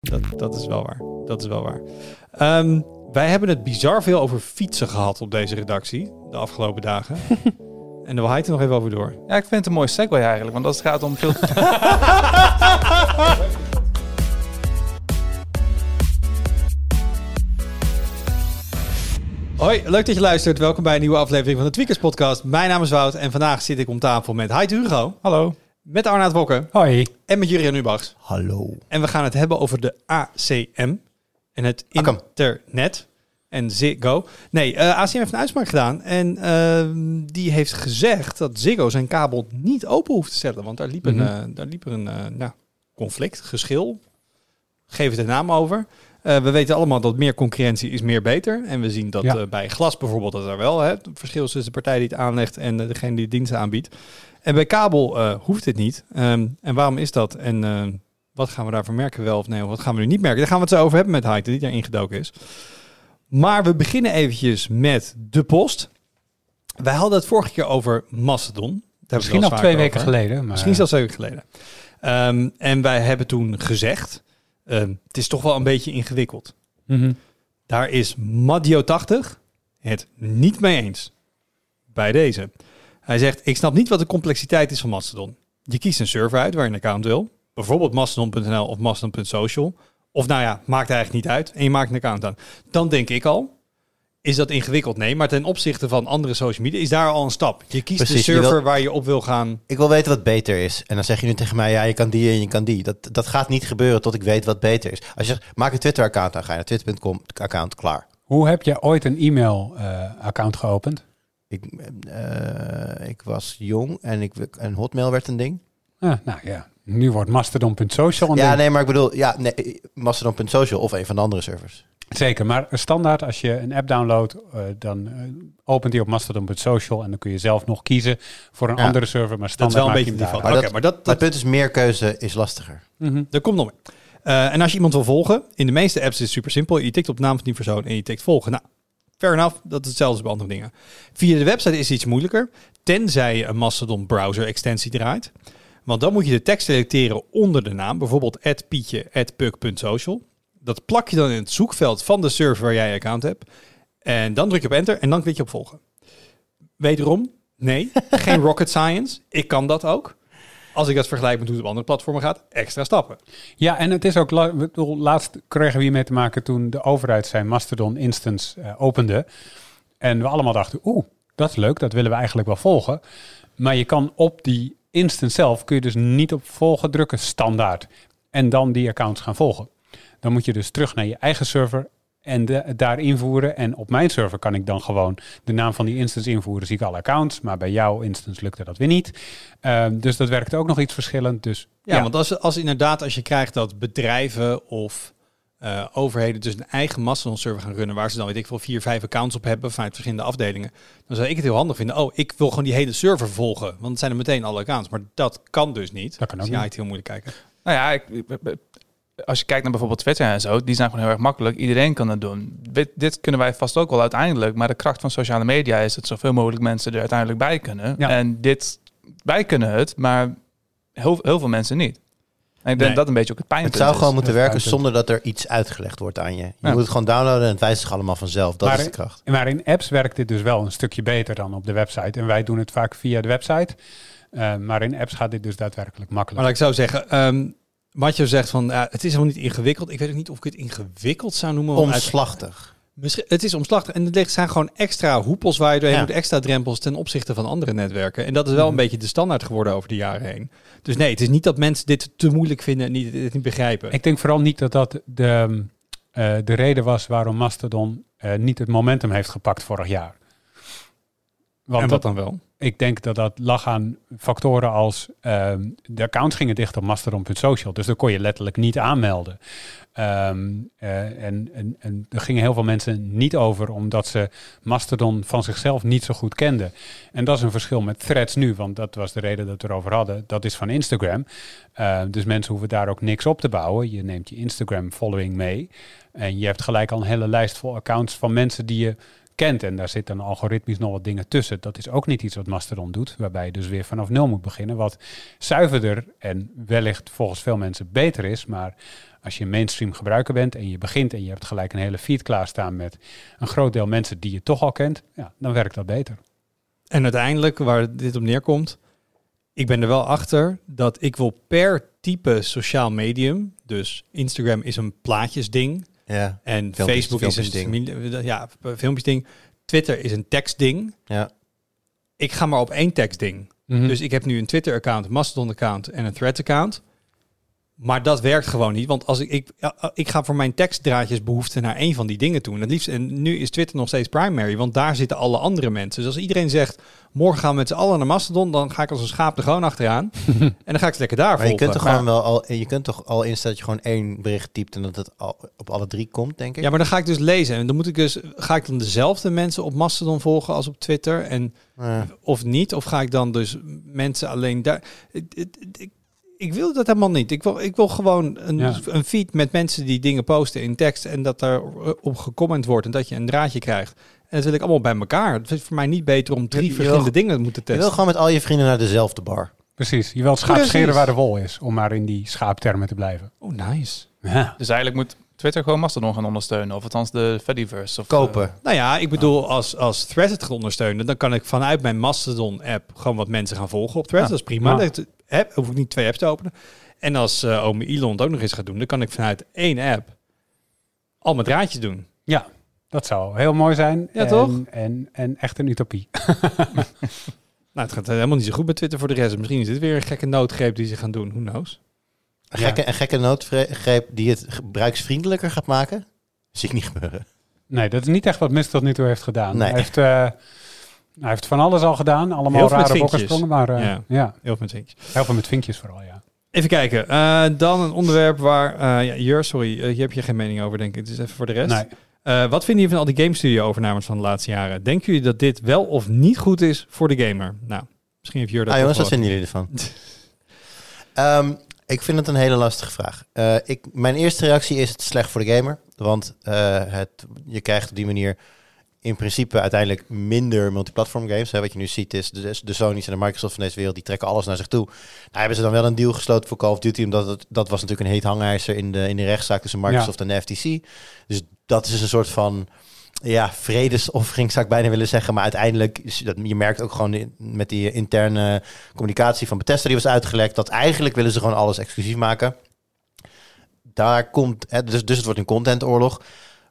Dat, dat is wel waar. Dat is wel waar. Ehm, wij hebben het bizar veel over fietsen gehad op deze redactie de afgelopen dagen. en daar wil hij het er nog even over door. Ja, ik vind het een mooi segue eigenlijk. Want als het gaat om veel... Hoi, leuk dat je luistert. Welkom bij een nieuwe aflevering van de Tweakers Podcast. Mijn naam is Wout en vandaag zit ik om tafel met Heid Hugo, Hallo. Met Arnaud Wokken Hoi. en met Jurien Ubachs. Hallo. En we gaan het hebben over de ACM en het internet en Ziggo. Nee, eh, ACM heeft een uitspraak gedaan en eh, die heeft gezegd dat Ziggo zijn kabel niet open hoeft te stellen. Want daar liep een, Mhm. eh, daar liep er een eh, nou, conflict, geschil. Geef het een naam over. Eh, we weten allemaal dat meer concurrentie is meer beter. En we zien dat Ja. eh, bij glas bijvoorbeeld dat er wel hè, het verschil is tussen de partij die het aanlegt en eh, degene die de diensten aanbiedt. En bij kabel hoeft dit niet. Ehm, en waarom is dat? En wat gaan we daarvoor merken wel of nee? Of wat gaan we nu niet merken? Daar gaan we het zo over hebben met Heite, die daar ingedoken is. Maar we beginnen eventjes met de post. Wij hadden het vorige keer over we Misschien nog twee weken geleden. Maar Misschien zelfs twee weken geleden. Ehm, en wij hebben toen gezegd, ehm, het is toch wel een beetje ingewikkeld. Mhm. Daar is Madio80 het niet mee eens. Bij deze. Hij zegt, ik snap niet wat de complexiteit is van Mastodon. Je kiest een server uit waar je een account wil. Bijvoorbeeld mastodon.nl of mastodon.social. Of nou ja, maakt eigenlijk niet uit. En je maakt een account aan. Dan denk ik al, is dat ingewikkeld? Nee, maar ten opzichte van andere social media is daar al een stap. Je kiest Precies, de je server wil- waar je op wil gaan. Ik wil weten wat beter is. En dan zeg je nu tegen mij, ja, je kan die en je kan die. Dat, dat gaat niet gebeuren tot ik weet wat beter is. Als je zegt, maak een Twitter-account, dan ga je naar twitter.com account, klaar. Hoe heb je ooit een e-mail-account geopend? Ik, eh, ik was jong en, ik, en Hotmail werd een ding. Ah, nou ja, nu wordt mastodon.social een Ja, ding. nee, maar ik bedoel, ja, nee, Mastodon.social of een van de andere servers. Zeker, maar standaard als je een app downloadt, eh, dan eh, opent die op mastodon.social en dan kun je zelf nog kiezen voor een Ja. andere server. Maar Dat is standaard wel een beetje Maar dat, Maar dat, het punt is, meer keuze is lastiger. uit. Mhm. Er komt nog meer. Eh, en als je iemand wil volgen, in de meeste apps is het super simpel. Je tikt op de naam van die persoon en je tikt volgen. Nou, fair enough. Dat is hetzelfde als bij andere dingen. Via de website is het iets moeilijker. Tenzij je een Mastodon browser extensie draait. Want dan moet je de tekst selecteren onder de naam. Bijvoorbeeld pietje, puk.social. Dat plak je dan in het zoekveld van de server waar jij je account hebt. En dan druk je op enter en dan klik je op volgen. Wederom, nee, geen rocket science. Ik kan dat ook. Als ik dat vergelijk met hoe het op andere platformen gaat, extra stappen. Ja, en het is ook, laatst kregen we hiermee te maken toen de overheid zijn Mastodon instance eh, opende. En we allemaal dachten, oeh, dat is leuk, dat willen we eigenlijk wel volgen. Maar je kan op die instance zelf, kun je dus niet op volgen drukken standaard. En dan die accounts gaan volgen. Dan moet je dus terug naar je eigen server en de, daar invoeren. En op mijn server kan ik dan gewoon de naam van die instance invoeren. Zie ik alle accounts, maar bij jouw instance lukte dat weer niet. Ehm, dus dat werkt ook nog iets verschillend. Dus Ja, want als, als inderdaad, als je krijgt dat bedrijven of eh, overheden dus een eigen Mastodon-server gaan runnen, waar ze dan, weet ik veel, vier, vijf accounts op hebben vanuit verschillende afdelingen, dan zou ik het heel handig vinden. Oh, ik wil gewoon die hele server volgen, want het zijn er meteen alle accounts. Maar dat kan dus niet. Dat kan ook dus ja, niet. het heel moeilijk kijken. Nou ja, ik- als je kijkt naar bijvoorbeeld Twitter en zo, die zijn gewoon heel erg makkelijk. Iedereen kan het doen. Dit, dit kunnen wij vast ook wel uiteindelijk. Maar de kracht van sociale media is dat zoveel mogelijk mensen er uiteindelijk bij kunnen. Ja. En dit, wij kunnen het, maar heel, heel veel mensen niet. En ik denk Nee. dat dat een beetje ook het pijnpunt Het zou is. gewoon moeten dat werken zonder dat er iets uitgelegd wordt aan je. Je Ja. moet het gewoon downloaden en het wijst zich allemaal vanzelf. Dat Maar- is de kracht. Maar in apps werkt dit dus wel een stukje beter dan op de website. En wij doen het vaak via de website. Uh, maar in apps gaat dit dus daadwerkelijk Maar makkelijk. laat ik zo zeggen, ehm wat je zegt van, ja, het is helemaal niet ingewikkeld. Ik weet ook niet of ik het ingewikkeld zou noemen. Omslachtig. Misschien, het is omslachtig en er zijn gewoon extra hoepels waar je doorheen Ja. moet, extra drempels ten opzichte van andere netwerken. En dat is wel een Mhm. beetje de standaard geworden over de jaren heen. Dus nee, het is niet dat mensen dit te moeilijk vinden en niet, dit niet begrijpen. Ik denk vooral niet dat dat de, eh, de reden was waarom Mastodon eh, niet het momentum heeft gepakt vorig jaar. Want en wat dat, dan wel? Ik denk dat dat lag aan factoren als ehm, de accounts gingen dicht op mastodon.social. Dus daar kon je letterlijk niet aanmelden. Ehm, eh, en, en, er gingen heel veel mensen niet over omdat ze Mastodon van zichzelf niet zo goed kenden. En dat is een verschil met threads nu, want dat was de reden dat we erover hadden. Dat is van Instagram. Eh, dus mensen hoeven daar ook niks op te bouwen. Je neemt je Instagram following mee. En je hebt gelijk al een hele lijst vol accounts van mensen die je kent. En daar zitten algoritmisch nog wat dingen tussen. Dat is ook niet iets wat Mastodon doet, waarbij je dus weer vanaf nul moet beginnen. Wat zuiverder en wellicht volgens veel mensen beter is. Maar Als je een mainstream gebruiker bent en je begint en je hebt gelijk een hele feed klaarstaan met een groot deel mensen die je toch al kent, ja, dan werkt dat beter. En uiteindelijk, waar dit op neerkomt, ik ben er wel achter dat ik wil per type sociaal medium, dus Instagram is een plaatjesding Ja, en Filmpjes- Facebook is een familie- ja, filmpjesding, Twitter is een tekstding. ja. Ik ga maar op één tekstding. Mhm. Dus ik heb nu een Twitter-account, een Mastodon-account en een Threads-account. Maar dat werkt gewoon niet, want als ik, ik, ja, ik ga voor mijn tekstdraadjes behoefte naar één van die dingen toe. En het liefst, en nu is Twitter nog steeds primary, want daar zitten alle andere mensen. Dus als iedereen zegt, morgen gaan we met z'n allen naar Mastodon, dan ga ik als een schaap er gewoon achteraan. en dan ga ik ze lekker daar Maar je volgen. kunt toch gewoon wel al, je kunt toch al instellen dat je gewoon één bericht typt en dat het al op alle drie komt, denk ik. Ja, maar dan ga ik dus lezen. En dan moet ik dus, ga ik dan dezelfde mensen op Mastodon volgen als op Twitter? En Ja. of niet? Of ga ik dan dus mensen alleen daar... Ik, ik, ik- wil dat helemaal niet. Ik wil, ik wil gewoon een, Ja. een feed met mensen die dingen posten in tekst... en dat er op gecomment wordt en dat je een draadje krijgt. En dat wil ik allemaal bij elkaar. Het is voor mij niet beter om drie Je wil- verschillende dingen te moeten Je wil testen. gewoon met al je vrienden naar dezelfde bar. Precies. Je wilt schaap Precies. scheren waar de wol is, om maar in die schaaptermen te blijven. Oh, nice. Ja. Dus eigenlijk moet Twitter gewoon Mastodon gaan ondersteunen. Of althans de Fediverse. Of, Kopen. eh, Nou ja, ik bedoel, als, als Threads het gaat ondersteunen... dan kan ik vanuit mijn Mastodon-app gewoon wat mensen gaan volgen op Threads. Ja. Dat is prima. Ja. Dat heb, hoef ik niet twee apps te openen. En als eh ome Elon het ook nog eens gaat doen... dan kan ik vanuit één app al mijn draadjes doen. ja, dat zou heel mooi zijn. Ja, en, toch? En, en echt een utopie. Nou, het gaat helemaal niet zo goed met Twitter voor de rest. Misschien is dit weer een gekke noodgreep die ze gaan doen. Who knows? Een Ja. gekke, een gekke noodgreep die het gebruiksvriendelijker gaat maken? Zie ik niet gebeuren. Nee, dat is niet echt wat Mist tot nu toe heeft gedaan. Nee. Hij, heeft, eh, hij heeft van alles al gedaan. Allemaal Heel veel rare vinkjes. bokkensprongen. Maar eh, Ja. ja. Heel veel met vinkjes. heel veel met vinkjes vooral, ja. Even kijken. Eh, dan een onderwerp waar... eh ja, Jur, sorry. eh, hier heb je geen mening over, denk ik. Het is even voor de rest. Nee. Eh, wat vinden jullie van al die Game Studio overnames van de laatste jaren? Denken jullie dat dit wel of niet goed is voor de gamer? Nou, misschien heeft Jur dat Ah, jongens, wat vinden jullie ervan? Ehm, ik vind het een hele lastige vraag. Eh, ik, mijn eerste reactie is het is slecht voor de gamer. Want eh, het, je krijgt op die manier in principe uiteindelijk minder multiplatform games. Hè. Wat je nu ziet is de, de Sony's en de Microsoft van deze wereld, die trekken alles naar zich toe. Nou hebben ze dan wel een deal gesloten voor Call of Duty, omdat het, dat was natuurlijk een heet hangijzer in de, in de rechtszaak tussen Microsoft en de FTC. Dus dat is een soort van ja, vredesoffering zou ik bijna willen zeggen. Maar uiteindelijk, je merkt ook gewoon met die interne communicatie van Bethesda die was uitgelekt, dat eigenlijk willen ze gewoon alles exclusief maken. Daar komt, hè, dus, dus het wordt een contentoorlog.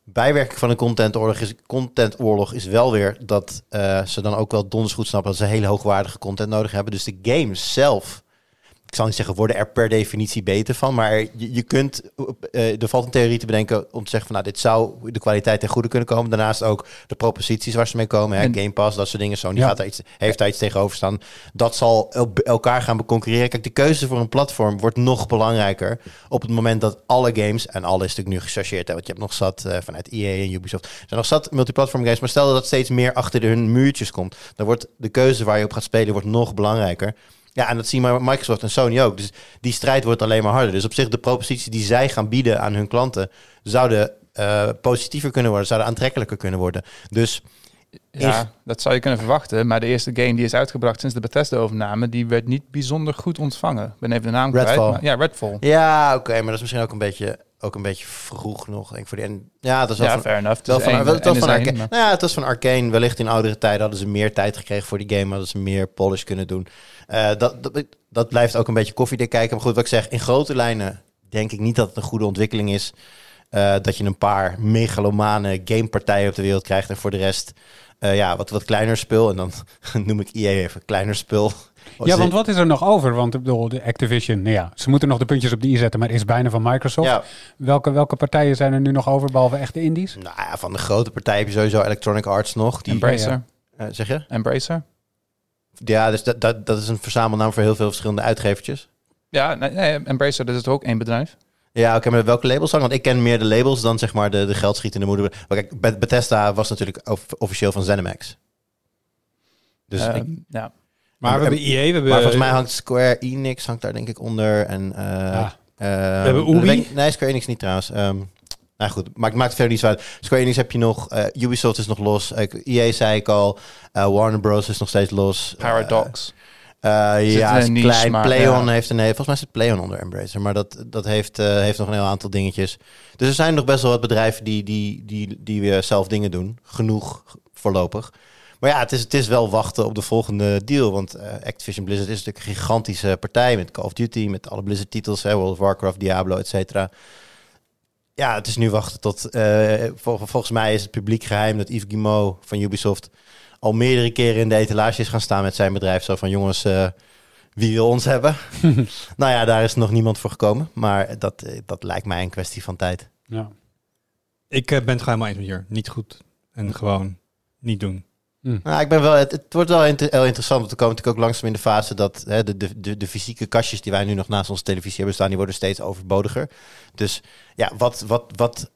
Bijwerking van een contentoorlog is, contentoorlog is wel weer dat eh, ze dan ook wel donders goed snappen dat ze hele hoogwaardige content nodig hebben. Dus de games zelf, ik zal niet zeggen worden er per definitie beter van, maar je, je kunt, eh, er valt een theorie te bedenken om te zeggen van nou dit zou de kwaliteit ten goede kunnen komen. Daarnaast ook de proposities waar ze mee komen, hè, En- Game Pass, dat soort dingen. Sony Ja. gaat daar iets, heeft daar iets tegenover staan. Dat zal el- elkaar gaan concurreren. Kijk, de keuze voor een platform wordt nog belangrijker op het moment dat alle games, en alle is natuurlijk nu gechargeerd, hè, want je hebt nog zat eh, vanuit EA en Ubisoft, er zijn nog zat multiplatform games, maar stel dat dat steeds meer achter de, hun muurtjes komt, dan wordt de keuze waar je op gaat spelen wordt nog belangrijker. Ja, en dat zien Microsoft en Sony ook. Dus die strijd wordt alleen maar harder. Dus op zich de propositie die zij gaan bieden aan hun klanten zouden eh, positiever kunnen worden, zouden aantrekkelijker kunnen worden. Dus Ja, dat zou je kunnen verwachten. Maar de eerste game die is uitgebracht sinds de Bethesda-overname, die werd niet bijzonder goed ontvangen. Ik ben even de naam kwijt. Redfall. maar- ja, Redfall. ja, oké, maar dat is misschien ook een beetje, ook een beetje vroeg nog. Denk ik, voor die, en, ja, dat is wel Ja, van, fair enough. Wel van, wel, van Arcane. Nou ja, het was van Arcane. Wellicht in oudere tijden hadden ze meer tijd gekregen voor die game. Hadden ze meer polish kunnen doen. Eh, dat, dat, dat blijft ook een beetje koffiedik kijken. Maar goed, wat ik zeg, in grote lijnen denk ik niet dat het een goede ontwikkeling is. eh, dat je een paar megalomane gamepartijen op de wereld krijgt. En voor de rest, eh, ja, wat, wat kleiner spul. En dan noem ik EA even kleiner spul. Ja, want wat is er nog over? Want ik bedoel, de Activision, nou ja, ze moeten nog de puntjes op de i zetten, maar is bijna van Microsoft. Ja, Welke, welke partijen zijn er nu nog over, behalve echte indies? nou ja, van de grote partijen heb je sowieso Electronic Arts nog. Die, Embracer. eh, zeg je? Embracer. Ja, dus dat, dat, dat is een verzamelnaam voor heel veel verschillende uitgevertjes. Ja, nee, nee, Embracer, dat is toch ook één bedrijf? Ja, oké, maar welke labels dan? Want ik ken meer de labels dan zeg maar de, de geldschietende moeder. Maar kijk, Be- Bethesda was natuurlijk of- officieel van ZeniMax. Dus Eh, ik- ja. Maar we hebben EA, we hebben... maar volgens mij hangt Square Enix hangt daar denk ik onder. En, eh Ah. eh, hebben Ubi. Nee, Square Enix niet trouwens. Ehm, nou goed, maakt, maakt verder niet zo uit. Square Enix heb je nog. eh, Ubisoft is nog los. Eh, EA zei ik al. Eh, Warner Bros. is nog steeds los. Paradox. Eh, ja, is niche, klein. maar, Playon ja. heeft een... Volgens mij zit Playon onder Embracer. Maar dat, dat heeft, eh, heeft nog een heel aantal dingetjes. Dus er zijn nog best wel wat bedrijven die, die, die, die weer zelf dingen doen. Genoeg voorlopig. Maar ja, het is, het is wel wachten op de volgende deal. Want eh, Activision Blizzard is natuurlijk een gigantische partij... met Call of Duty, met alle Blizzard-titels. hè, World of Warcraft, Diablo, et cetera. Ja, het is nu wachten tot... eh, vol- volgens mij is het publiek geheim dat Yves Guillemot van Ubisoft... al meerdere keren in de etalage is gaan staan met zijn bedrijf. Zo van, jongens, eh, wie wil ons hebben? nou ja, daar is nog niemand voor gekomen. Maar dat, dat lijkt mij een kwestie van tijd. Ja. Ik ben het gewoon helemaal eens met hier. Niet goed. En gewoon niet doen. Nou, ik ben wel, het, het wordt wel heel interessant. Want we komen natuurlijk ook langzaam in de fase dat hè, de, de, de, de fysieke kastjes die wij nu nog naast onze televisie hebben staan, die worden steeds overbodiger. Dus ja, wat, wat, wat,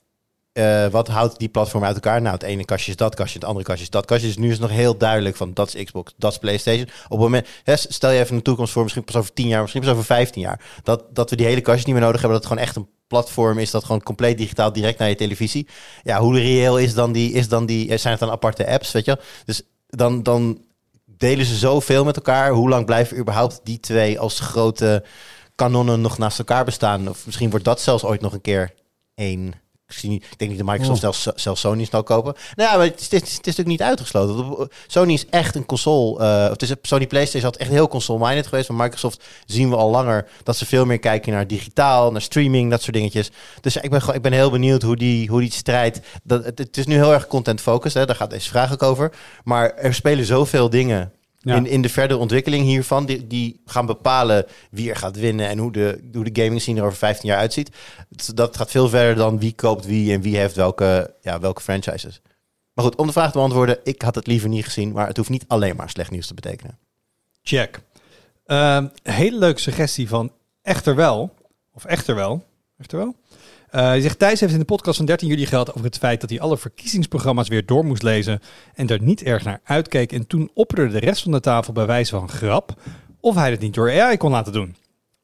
eh, wat houdt die platform uit elkaar? Nou, het ene kastje is dat kastje, het andere kastje is dat kastje. Dus nu is het nog heel duidelijk van dat is Xbox, dat is PlayStation. Op het moment, hè, stel je even een toekomst voor, misschien pas over 10 jaar, misschien pas over 15 jaar. Dat, dat we die hele kastjes niet meer nodig hebben, dat het gewoon echt een platform is dat gewoon compleet digitaal direct naar je televisie. Ja, hoe reëel is dan die, is dan die, zijn het dan aparte apps, weet je? Dus dan, dan delen ze zoveel met elkaar. Hoe lang blijven überhaupt die twee als grote kanonnen nog naast elkaar bestaan? Of misschien wordt dat zelfs ooit nog een keer één. Ik, zie niet, ik denk niet dat Microsoft zelfs, zelfs Sony snel kopen. Nou ja, maar het is, het, is, het is natuurlijk niet uitgesloten. Sony is echt een console. eh, of het is, Sony PlayStation had echt heel console-minded geweest. Van Microsoft zien we al langer dat ze veel meer kijken naar digitaal, naar streaming, dat soort dingetjes. Dus ik ben, gewoon, ik ben heel benieuwd hoe die, hoe die strijd. Dat, het, het is nu heel erg content-focused, hè, daar gaat deze vraag ook over. Maar er spelen zoveel dingen Ja. in, in de verdere ontwikkeling hiervan, die, die gaan bepalen wie er gaat winnen en hoe de, hoe de gaming scene er over 15 jaar uitziet. Dat gaat veel verder dan wie koopt wie en wie heeft welke, ja, welke franchises. Maar goed, om de vraag te beantwoorden, ik had het liever niet gezien, maar het hoeft niet alleen maar slecht nieuws te betekenen. Check. Ehm, hele leuke suggestie van Echter wel. Of Echter wel. Echter wel. Eh, hij zegt, Thijs heeft in de podcast van 13 juli gehad over het feit dat hij alle verkiezingsprogramma's weer door moest lezen en er niet erg naar uitkeek. En toen opperde de rest van de tafel bij wijze van grap of hij het niet door AI kon laten doen.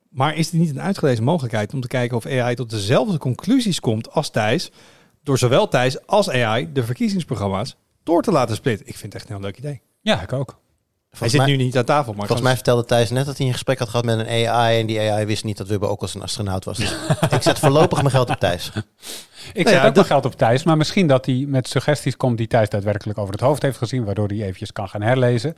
Maar is dit niet een uitgelezen mogelijkheid om te kijken of AI tot dezelfde conclusies komt als Thijs, door zowel Thijs als AI de verkiezingsprogramma's door te laten splitten? Ik vind het echt een heel leuk idee. ja, ik ook. Hij Volgens zit mij, nu niet aan tafel, maar volgens mij vertelde Thijs net dat hij een gesprek had gehad met een AI en die AI wist niet dat Wubbe ook als een astronaut was. Dus ik zet voorlopig mijn geld op Thijs. Ik Nou zet ja, ook geld op Thijs, maar misschien dat hij met suggesties komt die Thijs daadwerkelijk over het hoofd heeft gezien, waardoor hij eventjes kan gaan herlezen.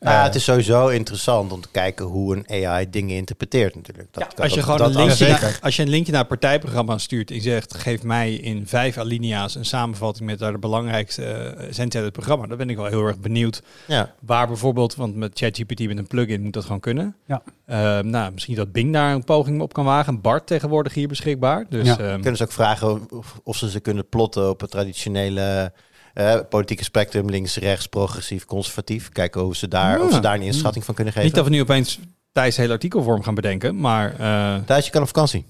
Nou ja, Eh, het is sowieso interessant om te kijken hoe een AI dingen interpreteert natuurlijk. Dat, Als je, dat- gewoon dat een linkje naar, als je een linkje naar het partijprogramma stuurt en zegt: geef mij in vijf alinea's een samenvatting met daar de belangrijkste uh, essentie uit het programma, dan ben ik wel heel erg benieuwd. Ja. Waar bijvoorbeeld, want met ChatGPT met een plugin moet dat gewoon kunnen. Ja. Eh, nou, misschien dat Bing daar een poging op kan wagen. Bart tegenwoordig hier beschikbaar. Dus Ja. ehm, Kunnen ze ook vragen of, of ze ze kunnen plotten op het traditionele eh, politieke spectrum, links, rechts, progressief, conservatief. Kijken hoe ze daar, Ja. of ze daar een inschatting van kunnen geven. niet dat we nu opeens Thijs hele artikelvorm gaan bedenken, maar uh, Thijs, je kan op vakantie.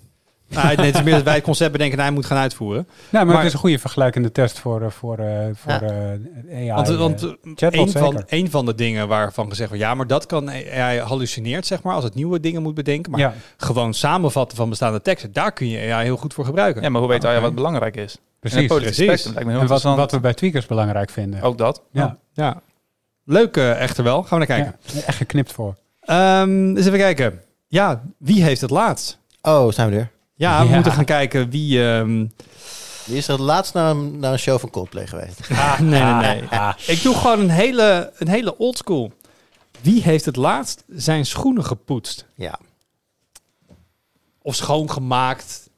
Nou, het is meer dat wij het concept bedenken en hij moet gaan uitvoeren. nou, maar, maar- het is een goede vergelijkende test voor, eh, voor, eh, voor Ja. eh, AI. Want, eh, want chatbot een, van, een van de dingen waarvan gezegd wordt, ja, maar dat kan AI hallucineert, zeg maar, als het nieuwe dingen moet bedenken. Maar ja, gewoon samenvatten van bestaande teksten, daar kun je AI heel goed voor gebruiken. Ja, maar hoe weet Ah, oké. wat belangrijk is? Precies. precies. En wat, wat we bij tweakers belangrijk vinden. Ook dat. ja. Ja. Leuk eh, echter wel. Gaan we naar kijken. Ja, echt geknipt voor. Ehm, eens even kijken. Ja, wie heeft het laatst? Oh, zijn we er. Ja, we Ja. moeten gaan kijken wie... ehm, Wie is er het laatst naar een, naar een show van Coldplay geweest? nee, nee, nee. Ah, Ik doe gewoon een hele, een hele oldschool. Wie heeft het laatst zijn schoenen gepoetst? Ja. Of schoongemaakt?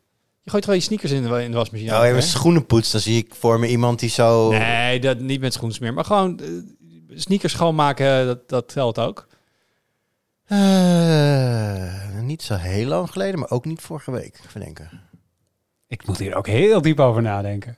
Je gooit gewoon je sneakers in de, in de wasmachine. Nou, ook, even hè? schoenenpoets, dan zie ik voor me iemand die zo... Nee, dat, niet met schoensmeer. Maar gewoon eh, sneakers schoonmaken, dat, dat telt ook. Eh, niet zo heel lang geleden, maar ook niet vorige week, even denken. ik moet hier ook heel diep over nadenken.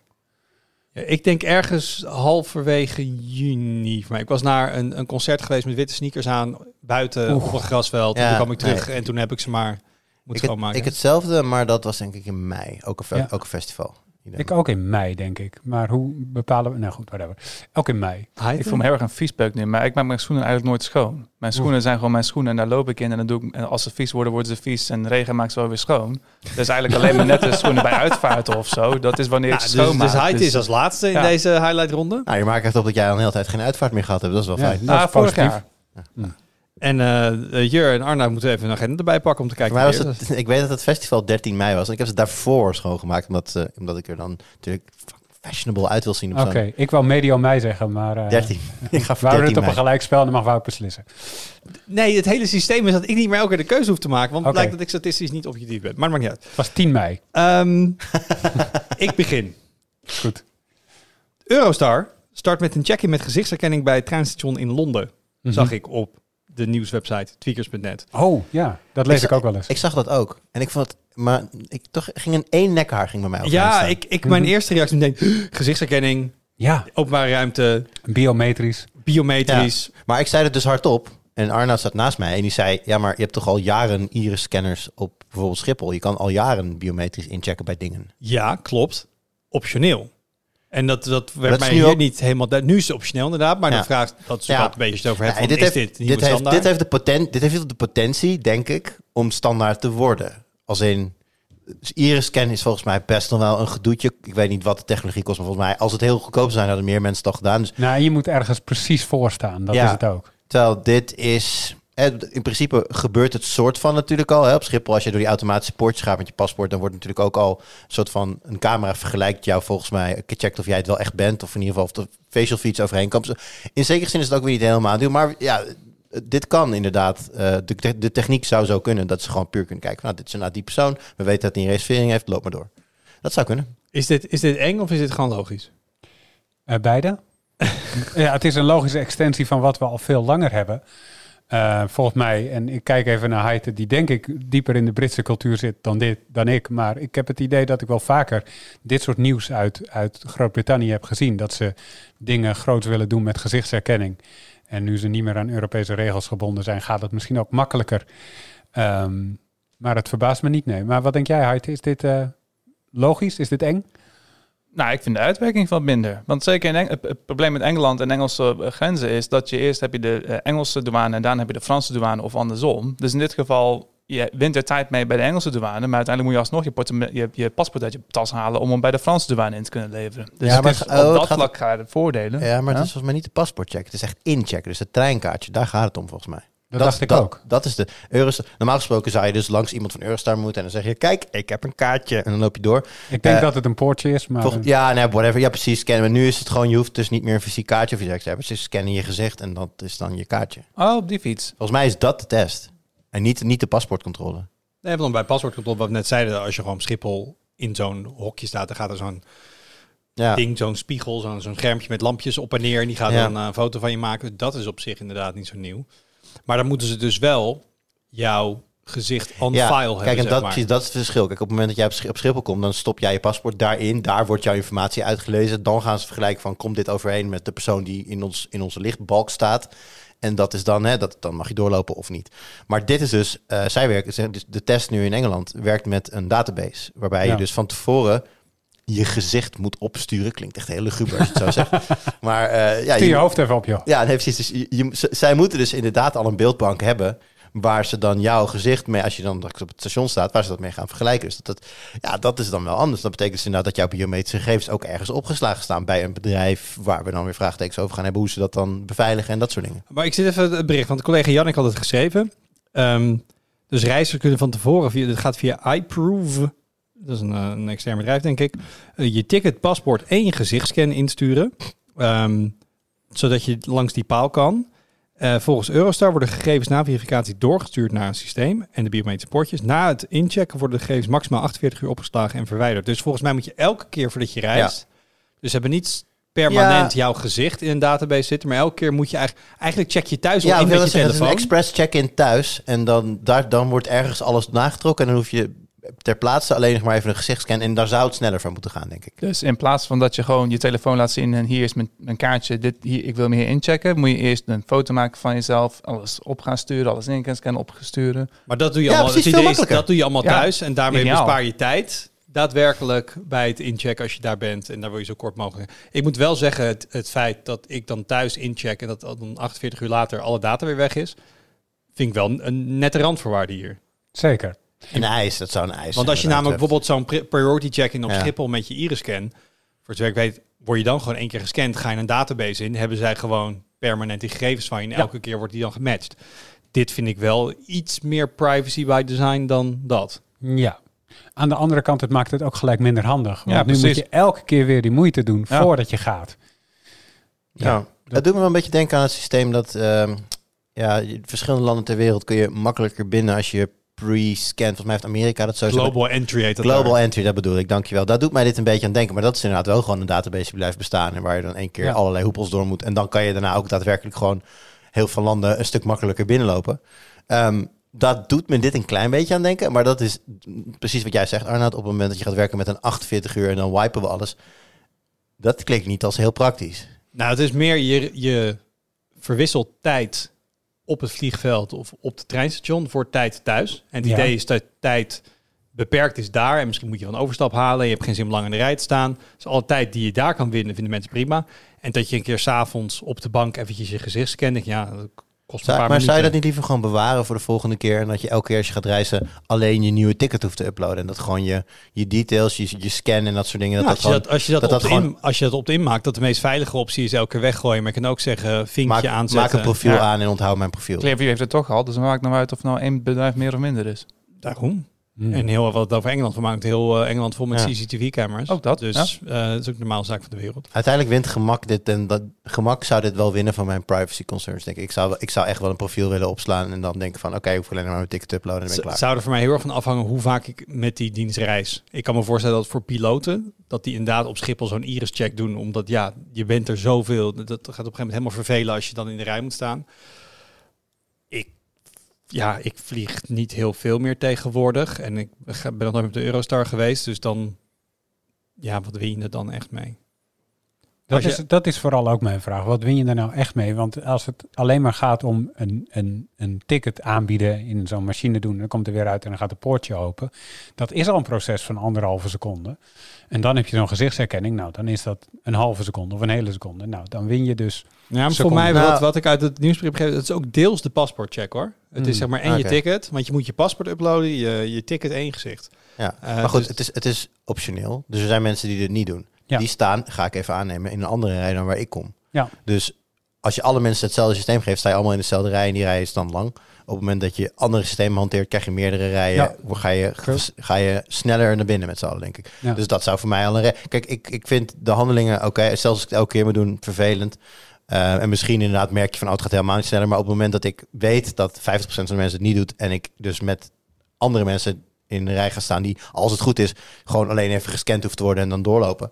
Ja, ik denk ergens halverwege juni. Maar ik was naar een, een concert geweest met witte sneakers aan buiten op een grasveld. Ja, toen kwam ik terug nee. en toen heb ik ze maar Ik, moeten het, schoonmaken. ik hetzelfde, maar dat was denk ik in mei. Ook een, Ja. ook een festival. Ik ook in mei, denk ik. Maar hoe bepalen we... Nou goed, whatever. Ook in mei. Ik voel me heel erg een viespeuk nu, maar ik maak mijn schoenen eigenlijk nooit schoon. Mijn schoenen zijn gewoon mijn schoenen en daar loop ik in en dan doe ik, en als ze vies worden, worden ze vies en regen maakt ze wel weer schoon. Dus eigenlijk alleen maar net de schoenen bij uitvaarten of zo. Dat is wanneer Ja, ik dus, schoonmaak. dus Hyde Dus- is als laatste in Ja. deze highlight ronde. Nou, je maakt echt op dat jij al een hele tijd geen uitvaart meer gehad hebt. Dat is wel Ja, fijn. dat is Ah, vorig positief. jaar. En eh Jur en Arna moeten even een agenda erbij pakken om te kijken. Was het, ik weet dat het festival 13 mei was. En ik heb ze daarvoor schoongemaakt. Omdat, eh, omdat ik er dan natuurlijk fashionable uit wil zien. Op Oké, ik wou medio mei zeggen, maar... eh 13. ik ga We voor houden 13 het op een gelijk spel, dan mag Wout beslissen. Nee, het hele systeem is dat ik niet meer elke keer de keuze hoef te maken. Want het blijkt dat ik statistisch niet objectief ben. Maar dat maakt niet uit. Het was 10 mei. Ehm, ik begin. Goed. Eurostar start met een check-in met gezichtsherkenning bij het treinstation in Londen. Mhm. Zag ik op de nieuwswebsite tweakers.net. Oh, ja. Dat lees ik ook wel eens. Ik zag dat ook. En ik vond het... Maar ik toch ging een één nekhaar ging bij mij overeind Ja, ik, ik, mijn Mhm. eerste reactie meteen, gezichtsherkenning, Ja, openbare ruimte, biometrisch. biometrisch. Maar ik zei het dus hardop. En Arna zat naast mij en die zei... Ja, maar je hebt toch al jaren iris-scanners op bijvoorbeeld Schiphol. Je kan al jaren biometrisch inchecken bij dingen. Ja, klopt. Optioneel. En dat, dat werd dat mij nu hier ook- niet helemaal... Nu is het optioneel inderdaad, maar Ja. de vraag dat is Ja. wat een beetje het over hebt Nee, van, dit, is heeft, dit dit, heeft, dit, heeft de poten, dit heeft de potentie, denk ik, om standaard te worden. Als in... Dus iris-scan is volgens mij best nog wel een gedoetje. Ik weet niet wat de technologie kost, maar volgens mij... Als het heel goedkoop zou zijn, hadden meer mensen het al gedaan. Dus Nou, je moet ergens precies voor staan. Dat Ja. is het ook. Terwijl dit is... eh, In principe gebeurt het soort van natuurlijk al. Hè? Op Schiphol, als je door die automatische poortjes gaat met je paspoort... dan wordt natuurlijk ook al een soort van... een camera vergelijkt jou volgens mij... gecheckt of jij het wel echt bent... of in ieder geval of de facial feeds overheen komt. Dus In zekere zin is het ook weer niet helemaal. Maar ja, dit kan inderdaad. eh, de, te- de techniek zou zo kunnen... dat ze gewoon puur kunnen kijken... nou, dit is inderdaad die persoon. We weten dat hij een reservering heeft. Loop maar door. Dat zou kunnen. Is, dit, is dit eng of is dit gewoon logisch? Eh, beide? ja, het is een logische extensie van wat we al veel langer hebben. Eh, volgens mij, en ik kijk even naar Heite, die denk ik dieper in de Britse cultuur zit dan, dit, dan ik. Maar ik heb het idee dat ik wel vaker dit soort nieuws uit, uit Groot-Brittannië heb gezien. Dat ze dingen groot willen doen met gezichtsherkenning. En nu ze niet meer aan Europese regels gebonden zijn, gaat het misschien ook makkelijker. Ehm, maar het verbaast me niet, nee. Maar wat denk jij, Heite? Is dit eh, logisch? Is dit eng? Nou, ik vind de uitwerking wat minder. Want zeker in Eng- het, probleem met Engeland en Engelse eh, grenzen is dat je eerst heb je de eh, Engelse douane en daarna heb je de Franse douane of andersom. Dus in dit geval, je wint er tijd mee bij de Engelse douane, maar uiteindelijk moet je alsnog je, je, je paspoort uit je tas halen om hem bij de Franse douane in te kunnen leveren. Dus Ja, maar is, op dat gaat- vlak ga je de voordelen. Ja, maar Ja? het is volgens mij niet de paspoortcheck. Het is echt inchecken. Dus het treinkaartje. Daar gaat het om volgens mij. Dat, dacht ik ook. Dat is de Eurostar. Normaal gesproken zou je dus langs iemand van Eurostar moeten en dan zeg je: Kijk, ik heb een kaartje. En dan loop je door. Ik denk Eh, dat het een poortje is, maar... Volg- ja, nee, whatever. Ja, precies. Scannen. Maar nu is het gewoon: je hoeft dus niet meer een fysiek kaartje of iets dergelijks te hebben. Ze scannen je gezicht en dat is dan je kaartje. Oh, op die fiets. Volgens mij is dat de test. En niet, niet de paspoortcontrole. Nee, want bij paspoortcontrole, wat we net zeiden, als je gewoon op Schiphol in zo'n hokje staat, dan gaat er zo'n Ja. ding, zo'n spiegel, zo'n zo'n schermpje met lampjes op en neer. En die gaat Ja. dan eh, een foto van je maken. Dat is op zich inderdaad niet zo nieuw. Maar dan moeten ze dus wel jouw gezicht on Ja, file hebben, Kijk, en zeg dat, maar. precies, dat is het verschil. Kijk, op het moment dat jij op Sch- op Schiphol komt, dan stop jij je paspoort daarin. Daar wordt jouw informatie uitgelezen. Dan gaan ze vergelijken van, komt dit overeen met de persoon die in, ons, in onze lichtbalk staat? En dat is dan, hè, dat, dan mag je doorlopen of niet. Maar dit is dus, eh, zij werken, dus de test nu in Engeland werkt met een database. Waarbij Ja. je dus van tevoren je gezicht moet opsturen. Klinkt echt heel luguber als je het zo zegt. Maar eh, ja, Stuur je je, hoofd even op, joh. ja, nee, precies. Dus je, je- z- zij moeten dus inderdaad al een beeldbank hebben waar ze dan jouw gezicht mee, als je dan op het station staat, waar ze dat mee gaan vergelijken. Dus dat, dat, ja, dat is dan wel anders. Dat betekent dus inderdaad dat jouw biometrische gegevens ook ergens opgeslagen staan bij een bedrijf waar we dan weer vraagtekens over gaan hebben hoe ze dat dan beveiligen en dat soort dingen. Maar ik zit even het bericht, want de collega Jannik had het geschreven. Ehm, dus reizigers kunnen van tevoren, via, dit gaat via iProve, dat is een, eh, een extern bedrijf denk ik, eh, je ticket, paspoort en je gezichtscan insturen. Ehm, zodat je langs die paal kan. Eh, volgens Eurostar worden gegevens na verificatie doorgestuurd naar een systeem en de biometrische poortjes. Na het inchecken worden de gegevens maximaal 48 uur opgeslagen en verwijderd. Dus volgens mij moet je elke keer voordat je reist, dus ze hebben niet permanent jouw gezicht in een database zitten, maar elke keer moet je eigenlijk, eigenlijk check je thuis al Ja, in met je zeggen, een express check-in thuis en dan, daar, dan wordt ergens alles nagetrokken en dan hoef je ter plaatse alleen nog maar even een gezichtscan en daar zou het sneller van moeten gaan, denk ik. Dus in plaats van dat je gewoon je telefoon laat zien en hier is mijn, mijn kaartje, dit, hier, ik wil me hier inchecken, moet je eerst een foto maken van jezelf, alles op gaan sturen, alles in gaan scannen, opgesturen. Maar dat doe je Ja, allemaal. precies, het idee veel is, makkelijker. dat doe je allemaal Ja, thuis en daarmee ideaal. bespaar je tijd. Daadwerkelijk bij het inchecken als je daar bent en daar wil je zo kort mogelijk. Ik moet wel zeggen, het, het feit dat ik dan thuis incheck en dat dan 48 uur later alle data weer weg is, vind ik wel een, een nette randvoorwaarde hier. Zeker. Een ijs, dat zou een ijs Want als je namelijk dat bijvoorbeeld zo'n pri- priority check-in op Ja. Schiphol met je iris-scan, voor zover ik weet, word je dan gewoon één keer gescand, ga je een database in, hebben zij gewoon permanent die gegevens van je en Ja. elke keer wordt die dan gematcht. dit vind ik wel iets meer privacy by design dan dat. Ja. Aan de andere kant, het maakt het ook gelijk minder handig. Want Ja, nu moet je elke keer weer die moeite doen Ja. voordat je gaat. Ja, dat doet me wel een beetje denken aan het systeem dat ehm, ja, je- verschillende landen ter wereld kun je makkelijker binnen als je pre-scant. Volgens mij heeft Amerika dat zo. Global entry heet dat Global daar. entry, dat bedoel ik, dankjewel. Dat doet mij dit een beetje aan denken. Maar dat is inderdaad wel gewoon een database die blijft bestaan. En waar je dan één keer Ja. allerlei hoepels door moet. En dan kan je daarna ook daadwerkelijk gewoon heel veel landen een stuk makkelijker binnenlopen. Ehm, dat doet me dit een klein beetje aan denken. Maar dat is precies wat jij zegt, Arnoud. Op het moment dat je gaat werken met een 48 uur en dan wipen we alles. Dat klinkt niet als heel praktisch. Nou, het is meer je, je verwisselt tijd op het vliegveld of op het treinstation voor tijd thuis. En het Ja. idee is dat tijd beperkt is daar. En misschien moet je wel een overstap halen. Je hebt geen zin om lang in de rij te staan. Dus alle tijd die je daar kan winnen, vinden mensen prima. En dat je een keer s'avonds op de bank eventjes je gezicht scant. ik, Ja, dat kost een Zou- paar maar zou je dat niet liever gewoon bewaren voor de volgende keer? En dat je elke keer als je gaat reizen alleen je nieuwe ticket hoeft te uploaden. En dat gewoon je, je details, je, je scan en dat soort dingen. Dat dat als, je gewoon dat, als, je dat dat dat opt-in- gewoon- als je dat opt-in maakt, dat de meest veilige optie is elke keer weggooien. Maar je kan ook zeggen, vinkje maak, aanzetten. maak een profiel Ja. aan en onthoud mijn profiel. Clearview heeft het toch al, dus dan maakt het nou uit of nou één bedrijf meer of minder is. Daarom. Hmm. En heel wat het over Engeland van maakt. Heel eh, Engeland vol met Ja. CCTV-camera's. Ook dat, Dus eh, dat is ook een normale zaak van de wereld. Uiteindelijk wint gemak dit en dat gemak zou dit wel winnen van mijn privacy concerns. Denk ik. Ik, zou, ik zou echt wel een profiel willen opslaan en dan denken van oké, ik hoef alleen maar mijn ticket te uploaden en dan ben ik Het klaar. zou er voor mij heel erg van afhangen hoe vaak ik met die dienst reis. Ik kan me voorstellen dat voor piloten, dat die inderdaad op Schiphol zo'n iris-check doen. Omdat ja, je bent er zoveel. Dat gaat op een gegeven moment helemaal vervelen als je dan in de rij moet staan. Ja, ik vlieg niet heel veel meer tegenwoordig. En ik ben nog nooit met de Eurostar geweest. Dus dan, ja, wat win je er dan echt mee? Dat, je- is, dat is vooral ook mijn vraag. Wat win je er nou echt mee? Want als het alleen maar gaat om een, een, een ticket aanbieden in zo'n machine doen, dan komt er weer uit en dan gaat de poortje open. Dat is al een proces van anderhalve seconde. En dan heb je zo'n gezichtsherkenning. Nou, dan is dat een halve seconde of een hele seconde. Nou, dan win je dus. Ja, maar voor mij, wat, wat ik uit het nieuwsbrief heb, het is ook deels de paspoortcheck hoor. Het is Mm, zeg maar en je ticket, want je moet je paspoort uploaden, je, je ticket en je gezicht. Ja. Eh, maar goed, dus- het, is, het is optioneel. Dus er zijn mensen die dit niet doen. Ja. Die staan, ga ik even aannemen, in een andere rij dan waar ik kom. Ja. Dus als je alle mensen hetzelfde systeem geeft, sta je allemaal in dezelfde rij en die rij is dan lang. Op het moment dat je andere systemen hanteert, krijg je meerdere rijen. Ja. Ga, je, ga je sneller naar binnen met z'n allen, denk ik. Ja. Dus dat zou voor mij al een... Kijk, ik, ik vind de handelingen, oké, zelfs als ik het elke keer moet doen, vervelend. Eh, en misschien inderdaad merk je van, oh, het gaat helemaal niet sneller. Maar op het moment dat ik weet dat 50% van de mensen het niet doet... en ik dus met andere mensen in de rij ga staan... die, als het goed is, gewoon alleen even gescand hoeft te worden en dan doorlopen.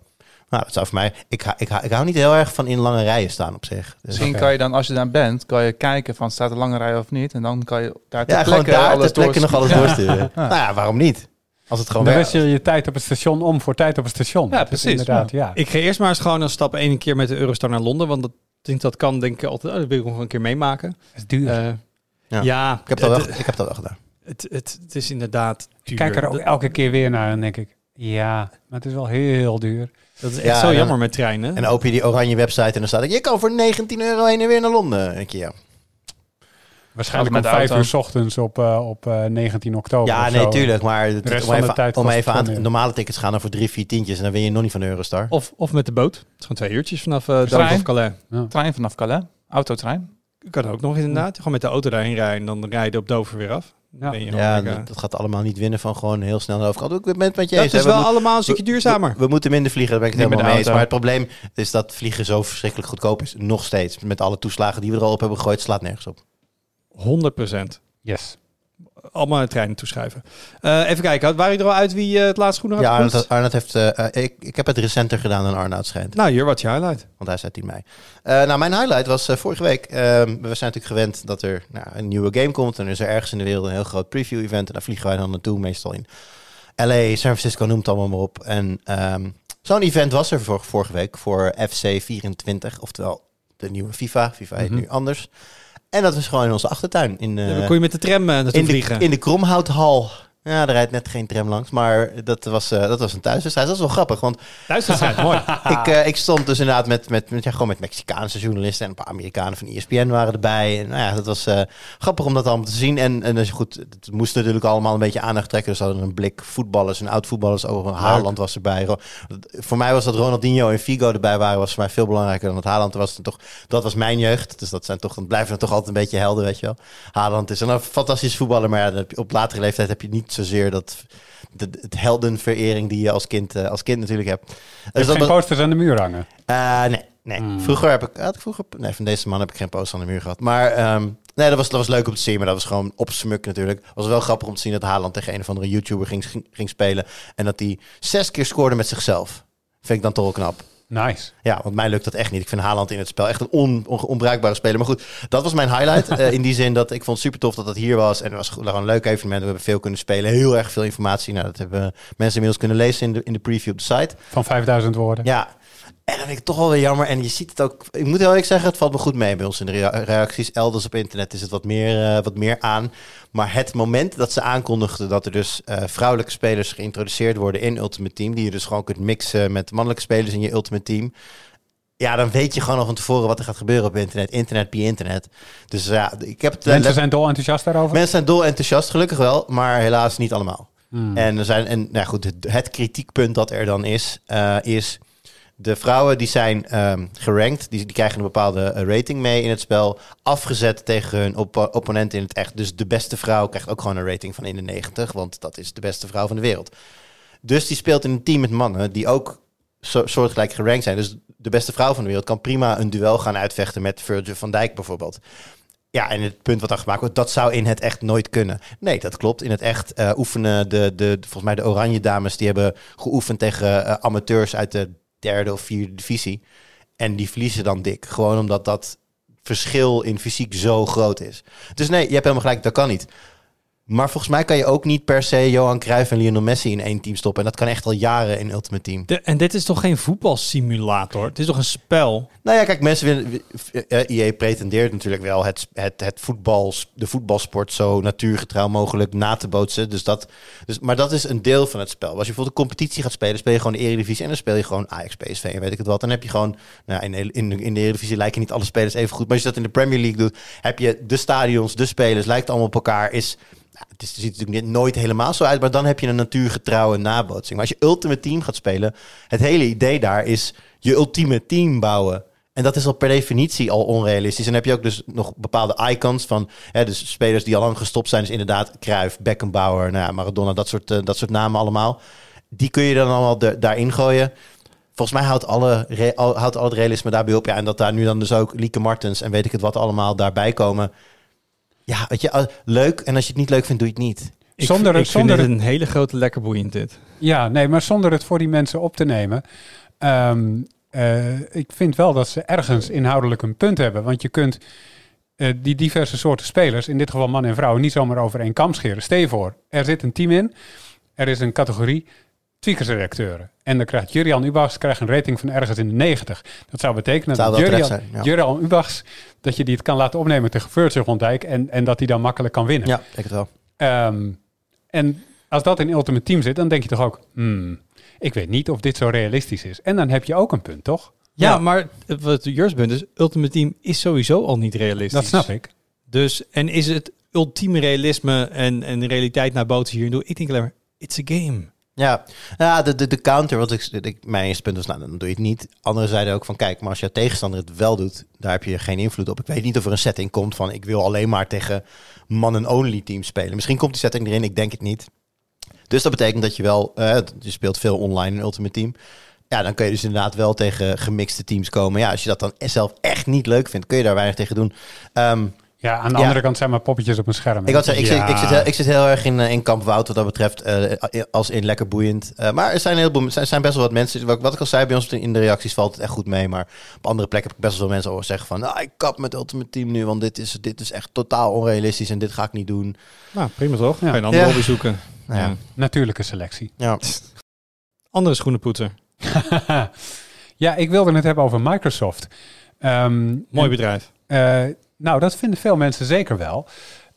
Nou, dat zou voor mij... Ik, ik, hou- ik hou niet heel erg van in lange rijen staan op zich. Dus, Misschien kan je dan, als je daar bent, kan je kijken van staat er lange rij of niet. En dan kan je daar ter ja, plekke daar alles nog alles doorsturen. doorsturen. Nou ja, waarom niet? Als het gewoon Dan wist je je tijd op het station om voor tijd op het station. Ja, Dat precies, Inderdaad, ja. Ik ga eerst maar eens gewoon een stap één keer met de Eurostar naar Londen, want dat, denk dat kan denk ik altijd, oh, dat wil ik nog een keer meemaken. Dat is duur. Eh, Ja. ja, Ik heb, dat wel, het, ik heb dat wel gedaan. het, het, het is inderdaad duur. ik kijk er ook elke keer weer naar en denk ik, ja, maar het is wel heel duur. Dat is echt Ja, zo dan- jammer met treinen. En dan open je die oranje website en dan staat er... je kan voor 19 euro heen en weer naar Londen. Je, ja. Waarschijnlijk om vijf uur s ochtends op, eh, op eh, 19 oktober. Ja, of nee, zo. tuurlijk. Maar het- om van de even, tijd om even aan te- normale tickets gaan dan voor drie, vier tientjes. En dan win je nog niet van de Eurostar. Of, of met de boot. Het is gewoon twee uurtjes vanaf uh, Dover Trein. of Calais. Trein vanaf Calais, autotrein. Kan ook nog inderdaad. Gewoon met de auto daarheen rijden en dan rijden op Dover weer af. Ja. ben je gewoon Ja, dat, dat gaat allemaal niet winnen van gewoon heel snel naar de overkant. Ik ben het met je dat eens. is hè. Wel allemaal een stukje duurzamer. We, we moeten minder vliegen, daar ben ik het helemaal mee eens. Maar het probleem is dat vliegen zo verschrikkelijk goedkoop is. Nog steeds. Met alle toeslagen die we er al op hebben gegooid, slaat nergens op. 100 procent. Yes. Allemaal de treinen toeschrijven. Eh, even kijken, waren je er al uit wie eh, het laatste schoenen had Ja, heeft... eh, ik, ik heb het recenter gedaan dan Arnoud schijnt. Nou, hier wat je highlight. Want hij zei 10 mei. Nou, mijn highlight was vorige week. ehm, we zijn natuurlijk gewend dat er nou, een nieuwe game komt. En er is er ergens in de wereld een heel groot preview-event. En daar vliegen wij dan naartoe, meestal in LA, San Francisco, noem het allemaal maar op. En ehm, zo'n event was er vor- vorige week voor FC24. Oftewel de nieuwe FIFA. FIFA heet Mhm. nu anders. En dat was gewoon in onze achtertuin. In, eh, Ja, dan kon je met de tram eh, naartoe in, de, vliegen. in de Kromhouthal. Ja, er rijdt net geen tram langs, maar dat was, eh, dat was een thuiswedstrijd. Dat is wel grappig, want Thuiswedstrijd, mooi. ik, eh, ik stond dus inderdaad met, met, met, ja, gewoon met Mexicaanse journalisten en een paar Amerikanen van ESPN waren erbij. En nou ja, dat was eh, grappig om dat allemaal te zien. En, en dus goed, het moest natuurlijk allemaal een beetje aandacht trekken. Dus we hadden een blik voetballers en oud-voetballers over. Haaland was erbij. Voor mij was dat Ronaldinho en Figo erbij waren, was voor mij veel belangrijker dan dat Haaland was. Dan toch, dat was mijn jeugd. Dus dat zijn toch, dan blijven er toch altijd een beetje helden, weet je wel. Haaland is een fantastisch voetballer, maar op latere leeftijd heb je niet zozeer dat... De, het heldenverering die je als kind, eh, als kind natuurlijk hebt. Dus dat geen posters aan de muur hangen. eh, nee, nee. Hmm. Vroeger heb ik, had ik vroeger, nee, van deze man heb ik geen poster aan de muur gehad. Maar ehm, nee, dat was, dat was leuk om te zien, maar dat was gewoon opsmuk natuurlijk. Het was wel grappig om te zien dat Haaland tegen een of andere YouTuber ging, ging, ging spelen en dat hij zes keer scoorde met zichzelf. Vind ik dan toch wel knap. Nice. Ja, want mij lukt dat echt niet. Ik vind Haaland in het spel echt een on, on- onbruikbare speler. Maar goed, dat was mijn highlight. eh, in die zin dat ik vond het super tof dat dat hier was. En het was gewoon een leuk evenement. We hebben veel kunnen spelen. Heel erg veel informatie. Nou, dat hebben mensen inmiddels kunnen lezen in de, in de preview op de site. Van 5000 woorden. Ja, en dan vind ik toch wel weer jammer. En je ziet het ook. Ik moet heel eerlijk zeggen, het valt me goed mee bij ons in de rea- reacties. Elders op internet is het wat meer, eh, wat meer aan. Maar het moment dat ze aankondigden dat er dus eh, vrouwelijke spelers geïntroduceerd worden in Ultimate Team, die je dus gewoon kunt mixen met mannelijke spelers in je Ultimate Team. Ja, dan weet je gewoon al van tevoren wat er gaat gebeuren op internet. Internet bij internet. Dus ja, ik heb het. Mensen zijn dol enthousiast daarover. Mensen zijn dol enthousiast, gelukkig wel, maar helaas niet allemaal. Hmm. En er zijn, en nou goed, het, het kritiekpunt dat er dan is, eh, is de vrouwen die zijn ehm, gerankt, die, die krijgen een bepaalde eh, rating mee in het spel, afgezet tegen hun oppo- opponent in het echt. Dus de beste vrouw krijgt ook gewoon een rating van in de 90, want dat is de beste vrouw van de wereld. Dus die speelt in een team met mannen die ook soortgelijk gerankt zijn. Dus de beste vrouw van de wereld kan prima een duel gaan uitvechten met Virgil van Dijk bijvoorbeeld. Ja, en het punt wat dan gemaakt wordt, dat zou in het echt nooit kunnen. Nee, dat klopt. In het echt eh, oefenen de, de, volgens mij de Oranje Dames, die hebben geoefend tegen eh, amateurs uit de derde of vierde divisie. En die verliezen dan dik. Gewoon omdat dat verschil in fysiek zo groot is. Dus nee, je hebt helemaal gelijk, dat kan niet. Maar volgens mij kan je ook niet per se Johan Cruijff en Lionel Messi in één team stoppen. En dat kan echt al jaren in Ultimate Team. De- en dit is toch geen voetbalsimulator? Het is toch een spel? Nou ja, kijk, mensen willen. eh, EA pretendeert natuurlijk wel het, het, het voetbal, de voetbalsport zo natuurgetrouw mogelijk na te bootsen. Dus dat, dus, maar dat is een deel van het spel. Als je bijvoorbeeld een competitie gaat spelen, speel je gewoon de Eredivisie en dan speel je gewoon Ajax, PSV en weet ik het wat. Dan heb je gewoon, nou, in, de- in, in de Eredivisie lijken niet alle spelers even goed. Maar als je dat in de Premier League doet, heb je de stadions, de spelers, lijkt allemaal op elkaar. Is, het, is, het ziet natuurlijk nooit helemaal zo uit, maar dan heb je een natuurgetrouwe nabootsing. Maar als je Ultimate Team gaat spelen, het hele idee daar is je ultieme team bouwen. En dat is al per definitie al onrealistisch. En dan heb je ook dus nog bepaalde icons van... Hè, dus spelers die al lang gestopt zijn. Dus inderdaad Cruyff, Beckenbauer, nou ja, Maradona, dat soort, eh, dat soort namen allemaal. Die kun je dan allemaal daarin gooien. Volgens mij houdt, alle, al- houdt al het realisme daarbij op. Ja, en dat daar nu dan dus ook Lieke Martens en weet ik het wat allemaal daarbij komen. Ja, weet je, al- leuk. En als je het niet leuk vindt, doe je het niet. Ik, Zonder ik het- vind zonder het een hele grote lekker boeiend dit. Ja, nee, maar zonder het voor die mensen op te nemen. ehm, eh, ik vind wel dat ze ergens inhoudelijk een punt hebben. Want je kunt eh, die diverse soorten spelers, in dit geval man en vrouw, niet zomaar over één kam scheren. Stel je voor, er zit een team in, er is een categorie tweakersredacteuren. En dan krijgt Jurian Ubachs krijgt een rating van ergens in de 90. Dat zou betekenen Zou dat Jurian, zijn, ja. Jurian Ubachs, dat je die het kan laten opnemen tegen Virgil van Dijk en, en dat hij dan makkelijk kan winnen. Ja, ik denk het wel. Ehm, en als dat in Ultimate Team zit, dan denk je toch ook, hmm, ik weet niet of dit zo realistisch is. En dan heb je ook een punt, toch? Ja, Ja. maar wat Jurs punt is, Ultimate Team is sowieso al niet realistisch. Dat snap ik. Dus, en is het ultieme realisme en, en de realiteit naar bootsen hier? Ik denk alleen maar, it's a game. Ja, ja de, de, de counter, wat ik, ik, mijn eerste punt was, nou, dan doe je het niet. Anderen zeiden ook van, kijk, maar als jouw tegenstander het wel doet, daar heb je geen invloed op. Ik weet niet of er een setting komt van, ik wil alleen maar tegen man-only teams spelen. Misschien komt die setting erin, ik denk het niet. Dus dat betekent dat je wel, eh, je speelt veel online in Ultimate Team. Ja, dan kun je dus inderdaad wel tegen gemixte teams komen. Ja, als je dat dan zelf echt niet leuk vindt, kun je daar weinig tegen doen. Ehm, Ja, aan de Ja. andere kant zijn maar poppetjes op een scherm. ik, had zeggen, ik, Ja. zit, ik, zit, heel- ik zit heel erg in, eh, in kamp Wout wat dat betreft. eh, als in lekker boeiend. Eh, maar er zijn, een heleboel, er zijn, zijn best wel wat mensen. Wat, wat ik al zei, bij ons in de reacties valt het echt goed mee. Maar op andere plekken heb ik best wel veel mensen horen zeggen van... Nou, ik kap met Ultimate Team nu, want dit is, dit is echt totaal onrealistisch en dit ga ik niet doen. Nou, prima toch? Ja. Je een andere Ja. hobby zoeken. Ja. Ja. Natuurlijke selectie. Ja. Andere schoenenpoetser. ja, ik wilde het hebben over Microsoft. Ehm, Mooi en, bedrijf. Nou, dat vinden veel mensen zeker wel.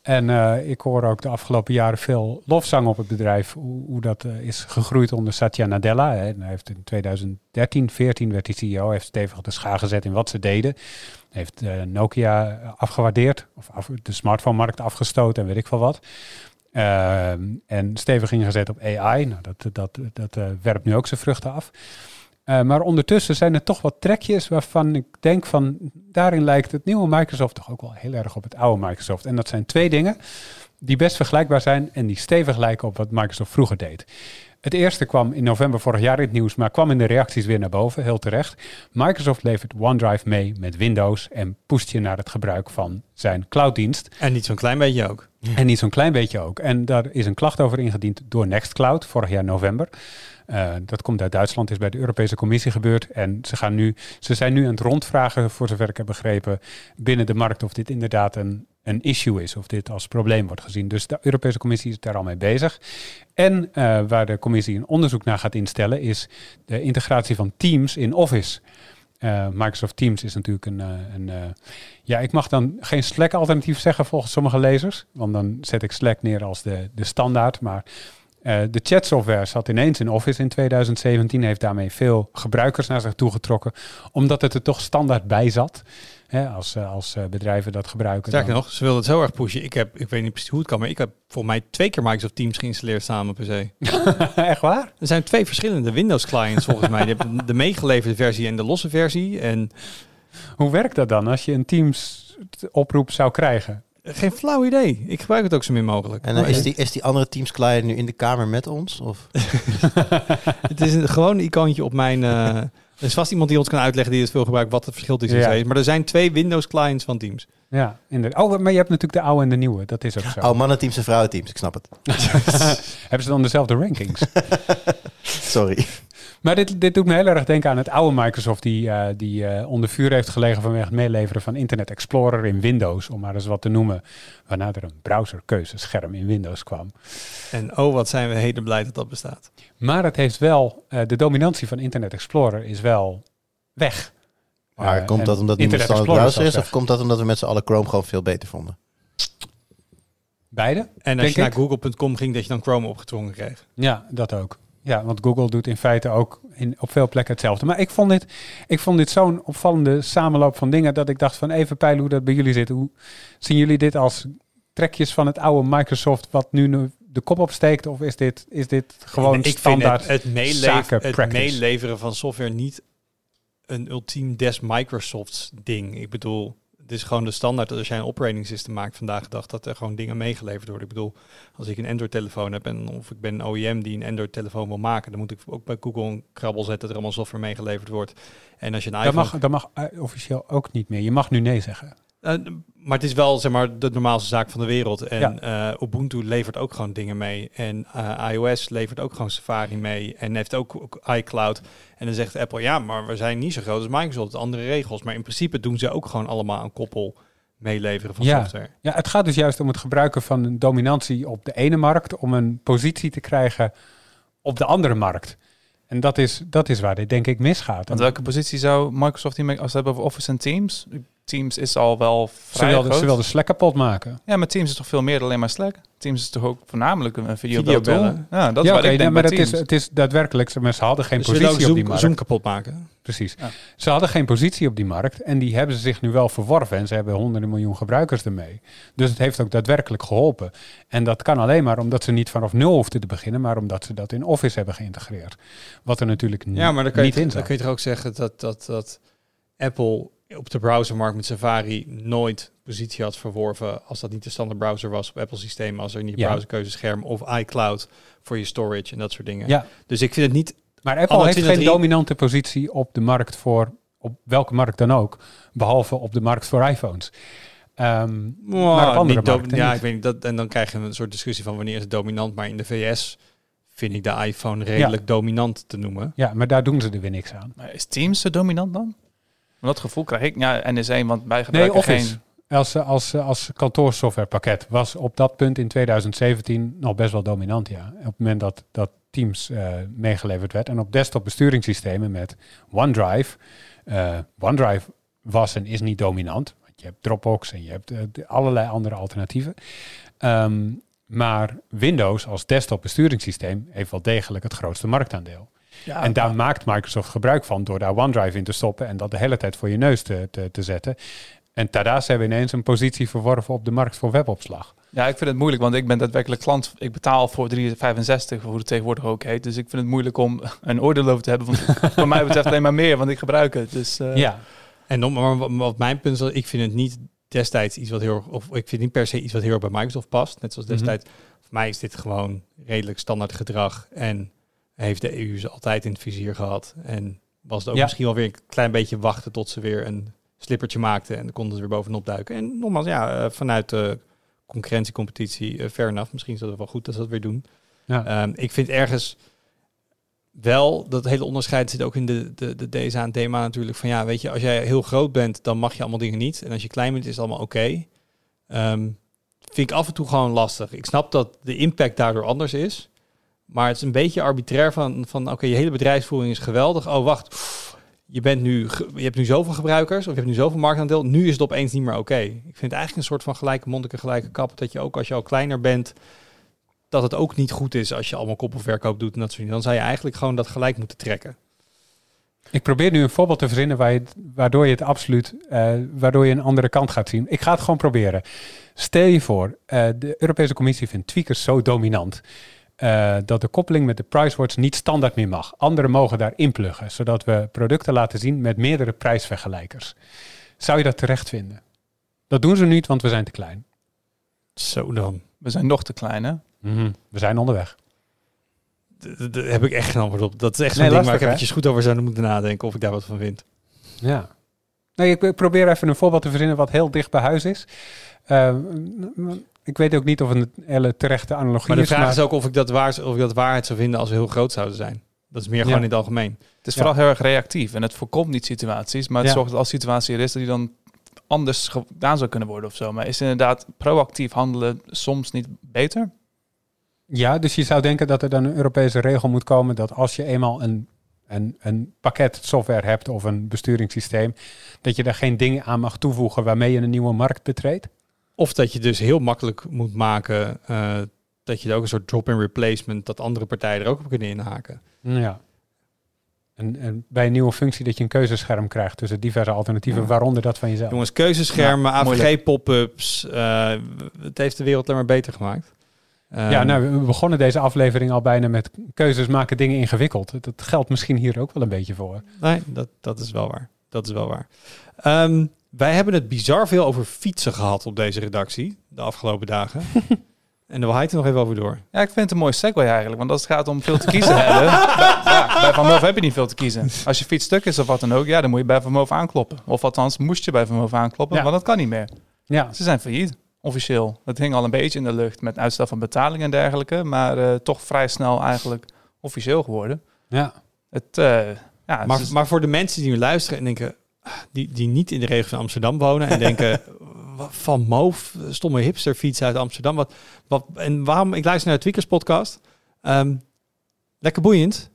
En eh, ik hoor ook de afgelopen jaren veel lofzang op het bedrijf, hoe, hoe dat eh, is gegroeid onder Satya Nadella. Hè. Hij heeft in 2013, 14 werd hij CEO, heeft stevig de schaar gezet in wat ze deden. Heeft eh, Nokia afgewaardeerd, of de smartphone-markt afgestoten en weet ik veel wat. Ehm, en stevig ingezet op AI. Nou, dat dat, dat werpt nu ook zijn vruchten af. Eh, maar ondertussen zijn er toch wat trekjes waarvan ik denk van daarin lijkt het nieuwe Microsoft toch ook wel heel erg op het oude Microsoft. En dat zijn twee dingen die best vergelijkbaar zijn en die stevig lijken op wat Microsoft vroeger deed. Het eerste kwam in november vorig jaar in het nieuws, maar kwam in de reacties weer naar boven, heel terecht. Microsoft levert OneDrive mee met Windows en pusht je naar het gebruik van zijn clouddienst. En niet zo'n klein beetje ook. En niet zo'n klein beetje ook. En daar is een klacht over ingediend door Nextcloud vorig jaar november. Uh, dat komt uit Duitsland, is bij de Europese Commissie gebeurd. En ze, gaan nu, ze zijn nu aan het rondvragen, voor zover ik heb begrepen, binnen de markt of dit inderdaad een, een issue is, of dit als probleem wordt gezien. Dus de Europese Commissie is daar al mee bezig. En uh, waar de Commissie een onderzoek naar gaat instellen, is de integratie van Teams in Office. Uh, Microsoft Teams is natuurlijk een, een ja, ik mag dan geen Slack-alternatief zeggen volgens sommige lezers, want dan zet ik Slack neer als de, de standaard. Maar uh, de chatsoftware zat ineens in Office in 2017, heeft daarmee veel gebruikers naar zich toe getrokken, omdat het er toch standaard bij zat. Hè, als, uh, als uh, bedrijven dat gebruiken. Sterker nog, ze wilden het zo erg pushen. Ik, heb, ik weet niet precies hoe het kan, maar ik heb voor mij twee keer Microsoft Teams geïnstalleerd samen per se. Echt waar? Er zijn twee verschillende Windows clients volgens mij. Je hebt de meegeleverde versie en de losse versie. En hoe werkt dat dan als je een Teams oproep zou krijgen? Geen flauw idee. Ik gebruik het ook zo min mogelijk. En uh, is, die, is die andere Teams client nu in de kamer met ons? Of? het is een, gewoon een icoontje op mijn... Uh, er is vast iemand die ons kan uitleggen die het veel gebruikt wat het verschil tussen ja. is. Maar er zijn twee Windows clients van Teams. Ja, inderdaad. Oh, maar je hebt natuurlijk de oude en de nieuwe. Dat is ook zo. Oh, mannen teams en vrouwen teams. Ik snap het. hebben ze dan dezelfde rankings? Sorry. Maar dit, dit doet me heel erg denken aan het oude Microsoft, die, uh, die uh, onder vuur heeft gelegen vanwege het meeleveren van Internet Explorer in Windows, om maar eens wat te noemen. Waarna er een browserkeuzescherm in Windows kwam. En oh, wat zijn we heden blij dat dat bestaat. Maar het heeft wel, uh, de dominantie van Internet Explorer is wel weg. Maar komt dat omdat het niet een browser is, of komt dat omdat we met z'n allen Chrome gewoon veel beter vonden? Beide. En als je naar google.com ging, dat je dan Chrome opgedrongen kreeg. Ja, dat ook. Ja, want Google doet in feite ook in, op veel plekken hetzelfde. Maar ik vond dit, ik vond dit zo'n opvallende samenloop van dingen dat ik dacht van even peilen hoe dat bij jullie zit. Hoe zien jullie dit als trekjes van het oude Microsoft wat nu de kop opsteekt? Of is dit, is dit gewoon ik standaard vind het, het, meelever, het meeleveren van software niet een ultiem des Microsofts ding. Ik bedoel, het is gewoon de standaard dat als jij een operating system maakt vandaag de dag, dat er gewoon dingen meegeleverd worden. Ik bedoel, als ik een Android-telefoon heb en of ik ben een OEM die een Android-telefoon wil maken, dan moet ik ook bij Google een krabbel zetten dat er allemaal software meegeleverd wordt. En als je een iPhone... Dat mag, dat mag uh, officieel ook niet meer. Je mag nu nee zeggen. Uh, maar het is wel zeg maar de normaalste zaak van de wereld. En ja. uh, Ubuntu levert ook gewoon dingen mee. En uh, iOS levert ook gewoon Safari mee. En heeft ook, ook, iCloud. En dan zegt Apple, ja, maar we zijn niet zo groot als Microsoft. Andere regels. Maar in principe doen ze ook gewoon allemaal een koppel meeleveren van ja. software. Ja, het gaat dus juist om het gebruiken van een dominantie op de ene markt. Om een positie te krijgen op de andere markt. En dat is, dat is waar dit denk ik misgaat. Want welke positie zou Microsoft hiermee, als we hebben over Office en Teams? Teams is al wel vrij ze wilde, groot. Ze wilde Slack kapot maken. Ja, maar Teams is toch veel meer dan alleen maar Slack? Teams is toch ook voornamelijk een video, bellen. Ja, dat ja, is okay, ik nee, maar het is, het is daadwerkelijk, maar ze hadden geen dus positie op zoom, die markt. Zoom kapot maken. Precies. Ja. Ze hadden geen positie op die markt en die hebben ze zich nu wel verworven en ze hebben honderden miljoen gebruikers ermee. Dus het heeft ook daadwerkelijk geholpen. En dat kan alleen maar omdat ze niet vanaf nul hoefden te beginnen, maar omdat ze dat in Office hebben geïntegreerd. Wat er natuurlijk ja, maar dan kan niet je, in. Dan kun je toch ook zeggen dat, dat, dat Apple op de browsermarkt met Safari nooit positie had verworven als dat niet de standaard browser was op Apple systeem, als er niet Ja. browserkeuzescherm of iCloud voor je storage en dat soort dingen. Ja, Dus ik vind het niet maar Apple heeft geen 23 dominante positie op de markt voor, op welke markt dan ook, behalve op de markt voor iPhones. Ehm, maar op andere niet markten ja, niet. ik weet niet. Dat, en dan krijg je een soort discussie van wanneer is het dominant. Maar in de VS vind ik de iPhone redelijk dominant te noemen. Ja, maar daar doen ze er weer niks aan. Maar is Teams zo dominant dan? Want dat gevoel krijg ik. Ja, NS1, want wij Nee, gebruiken Office. geen... Als, als, als kantoorsoftwarepakket was op dat punt in 2017 nog best wel dominant, ja. Op het moment dat, dat Teams eh, meegeleverd werd. En op desktop besturingssystemen met OneDrive. eh, OneDrive was en is niet dominant. Want je hebt Dropbox en je hebt eh, allerlei andere alternatieven. Ehm, maar Windows als desktop besturingssysteem heeft wel degelijk het grootste marktaandeel. Ja, en daar maakt Microsoft gebruik van door daar OneDrive in te stoppen en dat de hele tijd voor je neus te, te, te zetten. En tada, ze hebben ineens een positie verworven op de markt voor webopslag. Ja, ik vind het moeilijk, want ik ben daadwerkelijk klant. Ik betaal voor 365, hoe het tegenwoordig ook heet. Dus ik vind het moeilijk om een oordeel over te hebben. Want voor mij betreft alleen maar meer, want ik gebruik het. Dus eh, ja, En maar wat- mijn punt is, ik vind het niet destijds iets wat heel erg, of ik vind niet per se iets wat heel erg bij Microsoft past. Net zoals Mhm. destijds, voor mij is dit gewoon redelijk standaard gedrag en heeft de EU ze altijd in het vizier gehad. En was het ook Ja. misschien wel weer een klein beetje wachten tot ze weer een slippertje maakten en dan konden ze weer bovenop duiken. En nogmaals, ja, eh, vanuit de concurrentiecompetitie, eh fair enough. Misschien is dat wel goed dat ze dat weer doen. ja. Ehm, ik vind ergens wel dat hele onderscheid zit ook in de, de, de DSA en DMA natuurlijk. Van ja, weet je, als jij heel groot bent, dan mag je allemaal dingen niet. En als je klein bent, is het allemaal oké. Ehm, vind ik af en toe gewoon lastig. Ik snap dat de impact daardoor anders is. Maar het is een beetje arbitrair van, van oké, je hele bedrijfsvoering is geweldig. Oh, wacht. Je, bent nu, je hebt nu zoveel gebruikers, of je hebt nu zoveel marktaandeel. Nu is het opeens niet meer oké. Ik vind het eigenlijk een soort van gelijke monniken, gelijke kap. Dat je ook als je al kleiner bent, dat het ook niet goed is als je allemaal koppelverkoop doet en dat soort dingen. Dan zou je eigenlijk gewoon dat gelijk moeten trekken. Ik probeer nu een voorbeeld te verzinnen waar je waardoor je het absoluut, eh, waardoor je een andere kant gaat zien. Ik ga het gewoon proberen. Stel je voor, eh, de Europese Commissie vindt tweakers zo dominant eh, dat de koppeling met de PriceWatch niet standaard meer mag. Anderen mogen daar inpluggen, zodat we producten laten zien met meerdere prijsvergelijkers. Zou je dat terecht vinden? Dat doen ze niet, want we zijn te klein. Zo dan. we zijn nog te klein, hè? We zijn onderweg. Daar heb ik echt geen antwoord op. Dat is echt zo'n Nee, ding waar ik eventjes goed over zou moeten nadenken of ik daar wat van vind. Ja. Nee, ik probeer even een voorbeeld te verzinnen wat heel dicht bij huis is. Eh, ik weet ook niet of een hele terechte analogie Maar de is. vraag is ook of ik, dat waar, of ik dat waarheid zou vinden als we heel groot zouden zijn. Dat is meer gewoon Ja. in het algemeen. Het is Ja. vooral heel erg reactief en het voorkomt niet situaties, maar het Ja. zorgt dat als situatie er is, dat die dan anders gedaan zou kunnen worden of zo. Maar is inderdaad proactief handelen soms niet beter? Ja, dus je zou denken dat er dan een Europese regel moet komen dat als je eenmaal een, een, een pakket software hebt of een besturingssysteem, dat je daar geen dingen aan mag toevoegen waarmee je een nieuwe markt betreedt. Of dat je dus heel makkelijk moet maken eh, dat je er ook een soort drop-in replacement, dat andere partijen er ook op kunnen inhaken. Ja. En, en bij een nieuwe functie dat je een keuzescherm krijgt tussen diverse alternatieven, Ja. waaronder dat van jezelf. Jongens, keuzeschermen, Ja. AVG-pop-ups, eh, het heeft de wereld alleen maar beter gemaakt. ja, Ehm, nou, we begonnen deze aflevering al bijna met keuzes maken dingen ingewikkeld. Dat geldt misschien hier ook wel een beetje voor. Nee, dat, dat is wel waar. Dat is wel waar. Ehm, wij hebben het bizar veel over fietsen gehad op deze redactie de afgelopen dagen. en daar wil hij het er nog even over door. Ja, ik vind het een mooi segue eigenlijk, want als het gaat om veel te kiezen hebben, bij, ja, bij Van Moof heb je niet veel te kiezen. Als je fiets stuk is of wat dan ook, ja, dan moet je bij Van Moof aankloppen. Of althans, moest je bij Van Moof aankloppen, Ja. want dat kan niet meer. Ja, Ze zijn failliet, officieel. Dat hing al een beetje in de lucht met uitstel van betaling en dergelijke, maar eh, toch vrij snel eigenlijk officieel geworden. ja. Het, eh, ja, het Maar, is- maar voor de mensen die nu luisteren en denken, die, die niet in de regio van Amsterdam wonen en denken, van Moof, stomme hipsterfiets uit Amsterdam. Wat, wat, en waarom, ik luister naar de Tweakers podcast. Ehm, lekker boeiend.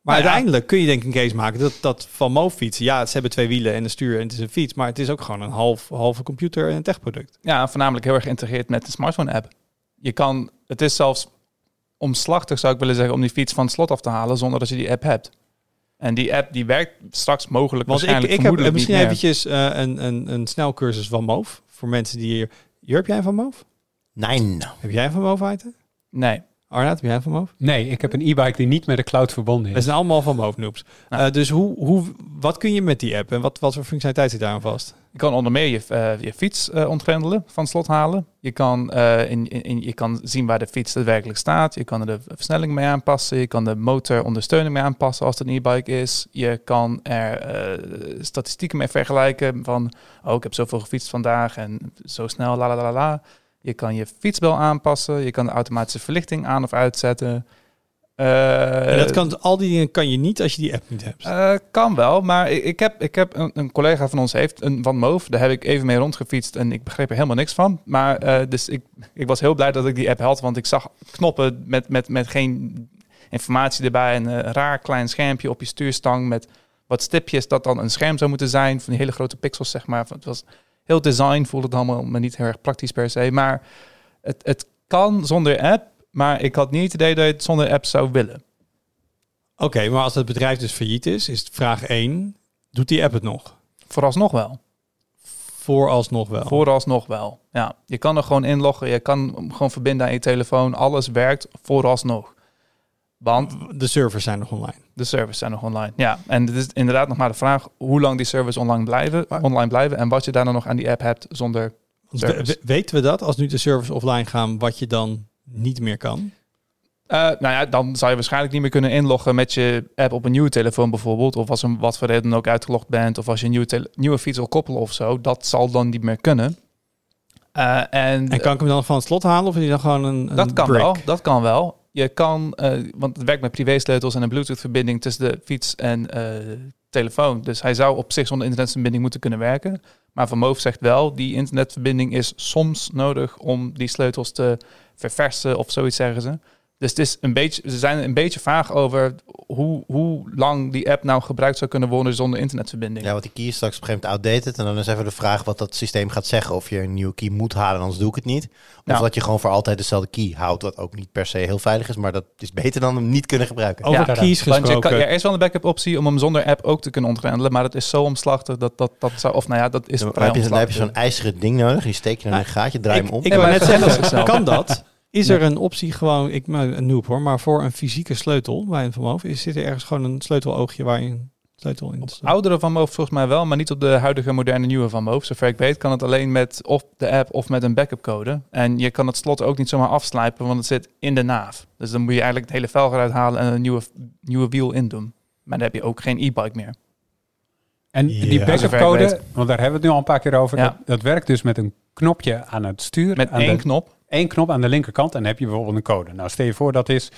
Maar Nou ja. uiteindelijk kun je denk ik een case maken dat, dat van Moof fietsen, ja, ze hebben twee wielen en een stuur en het is een fiets, maar het is ook gewoon een half, halve computer en een techproduct. Ja, voornamelijk heel erg geïntegreerd met de smartphone-app. Je kan, het is zelfs omslachtig, zou ik willen zeggen, om die fiets van het slot af te halen zonder dat je die app hebt. En die app die werkt straks mogelijk Want ik, waarschijnlijk ik heb vermoedelijk misschien niet meer. eventjes eh, een, een, een snelcursus van Moof voor mensen die hier... Hier, heb jij een van Moof? Nee. Heb jij een van Moof, Aiten? Nee. Arnaud, heb jij van Moof? Nee, ik heb een e-bike die niet met de cloud verbonden We is. zijn allemaal van Moof noobs. Nou. Eh, dus hoe, hoe, wat kun je met die app en wat, wat voor functionaliteit zit daar aan vast? Je kan onder meer je, eh, fiets eh, ontgrendelen, van slot halen. Je kan, eh, in, in, je kan zien waar de fiets daadwerkelijk staat. Je kan er de versnelling mee aanpassen. Je kan de motorondersteuning mee aanpassen als het een e-bike is. Je kan er statistieken mee vergelijken van... oh, ik heb zoveel gefietst vandaag en zo snel, la la la, la. Je kan je fietsbel aanpassen. Je kan de automatische verlichting aan of uitzetten. Eh, en dat kan, al die dingen kan je niet als je die app niet hebt. eh, kan wel, maar ik, ik heb, ik heb een, een collega van ons heeft een van Moof. Daar heb ik even mee rondgefietst en ik begreep er helemaal niks van. Maar eh, dus ik, ik was heel blij dat ik die app had, want ik zag knoppen met, met, met geen informatie erbij. En een raar klein schermpje op je stuurstang met wat stipjes dat dan een scherm zou moeten zijn. Van die hele grote pixels, zeg maar. Het was heel design, voelde het allemaal maar niet heel erg praktisch per se. Maar het, het kan zonder app, maar ik had niet het idee dat je het zonder app zou willen. Oké, maar als het bedrijf dus failliet is, is het vraag 1, doet die app het nog? Vooralsnog wel. Vooralsnog wel. Vooralsnog wel. Ja, je kan er gewoon inloggen, je kan hem gewoon verbinden aan je telefoon. Alles werkt vooralsnog. Want De servers zijn nog online. de servers zijn nog online. Ja, en het is inderdaad nog maar de vraag hoe lang die servers online blijven, Maar- online blijven en wat je daar dan nog aan die app hebt zonder. Weten we dat, als nu de servers offline gaan, wat je dan niet meer kan? Eh, nou ja, dan zou je waarschijnlijk niet meer kunnen inloggen met je app op een nieuwe telefoon bijvoorbeeld. Of als een wat voor reden ook uitgelogd bent. Of als je een nieuwe, fiets wil koppelen of zo. Dat zal dan niet meer kunnen. Eh, en En kan ik hem dan van het slot halen of is die dan gewoon een, een Dat kan wel, dat kan wel. Je kan, eh, want het werkt met privésleutels en een Bluetooth-verbinding tussen de fiets en telefoon. Dus hij zou op zich zonder internetverbinding moeten kunnen werken. Maar Van Moof zegt wel, die internetverbinding is soms nodig om die sleutels te verversen of zoiets zeggen ze. Dus het is een beetje, ze zijn een beetje vaag over hoe, hoe lang die app nou gebruikt zou kunnen worden zonder internetverbinding. Ja, want die key is straks op een gegeven moment outdated. En dan is even de vraag wat dat systeem gaat zeggen. Of je een nieuwe key moet halen, anders doe ik het niet. Of Ja. dat je gewoon voor altijd dezelfde key houdt. Wat ook niet per se heel veilig is. Maar dat is beter dan hem niet kunnen gebruiken. Over Ja, keys Want je gesproken. kan, er is wel een backup optie om hem zonder app ook te kunnen ontgrendelen. Maar dat is zo omslachtig dat dat, dat zou... Of nou ja, dat is heb je, dan heb je zo'n ijzeren ding nodig. Die steek je dan in een gaatje, draai ik, hem om. ik Ja, wou net zeggen, kan dat? Is er een optie gewoon, ik ben een noob hoor, maar voor een fysieke sleutel bij een vermogen, is zit er ergens gewoon een sleuteloogje waar je een sleutel in stopt? Oudere Van Moof volgens mij wel, maar niet op de huidige moderne nieuwe Van Moof. Zover ik weet kan het alleen met of de app of met een backup code. En je kan het slot ook niet zomaar afslijpen, want het zit in de naaf. Dus dan moet je eigenlijk het hele velg eruit halen en een nieuwe, nieuwe wiel in doen. Maar dan heb je ook geen e-bike meer. En die backup code, want daar hebben we het nu al een paar keer over. Ja. Dat, dat werkt dus met een knopje aan het stuur. Met aan één de, knop. Één knop aan de linkerkant en dan heb je bijvoorbeeld een code. Nou, stel je voor dat is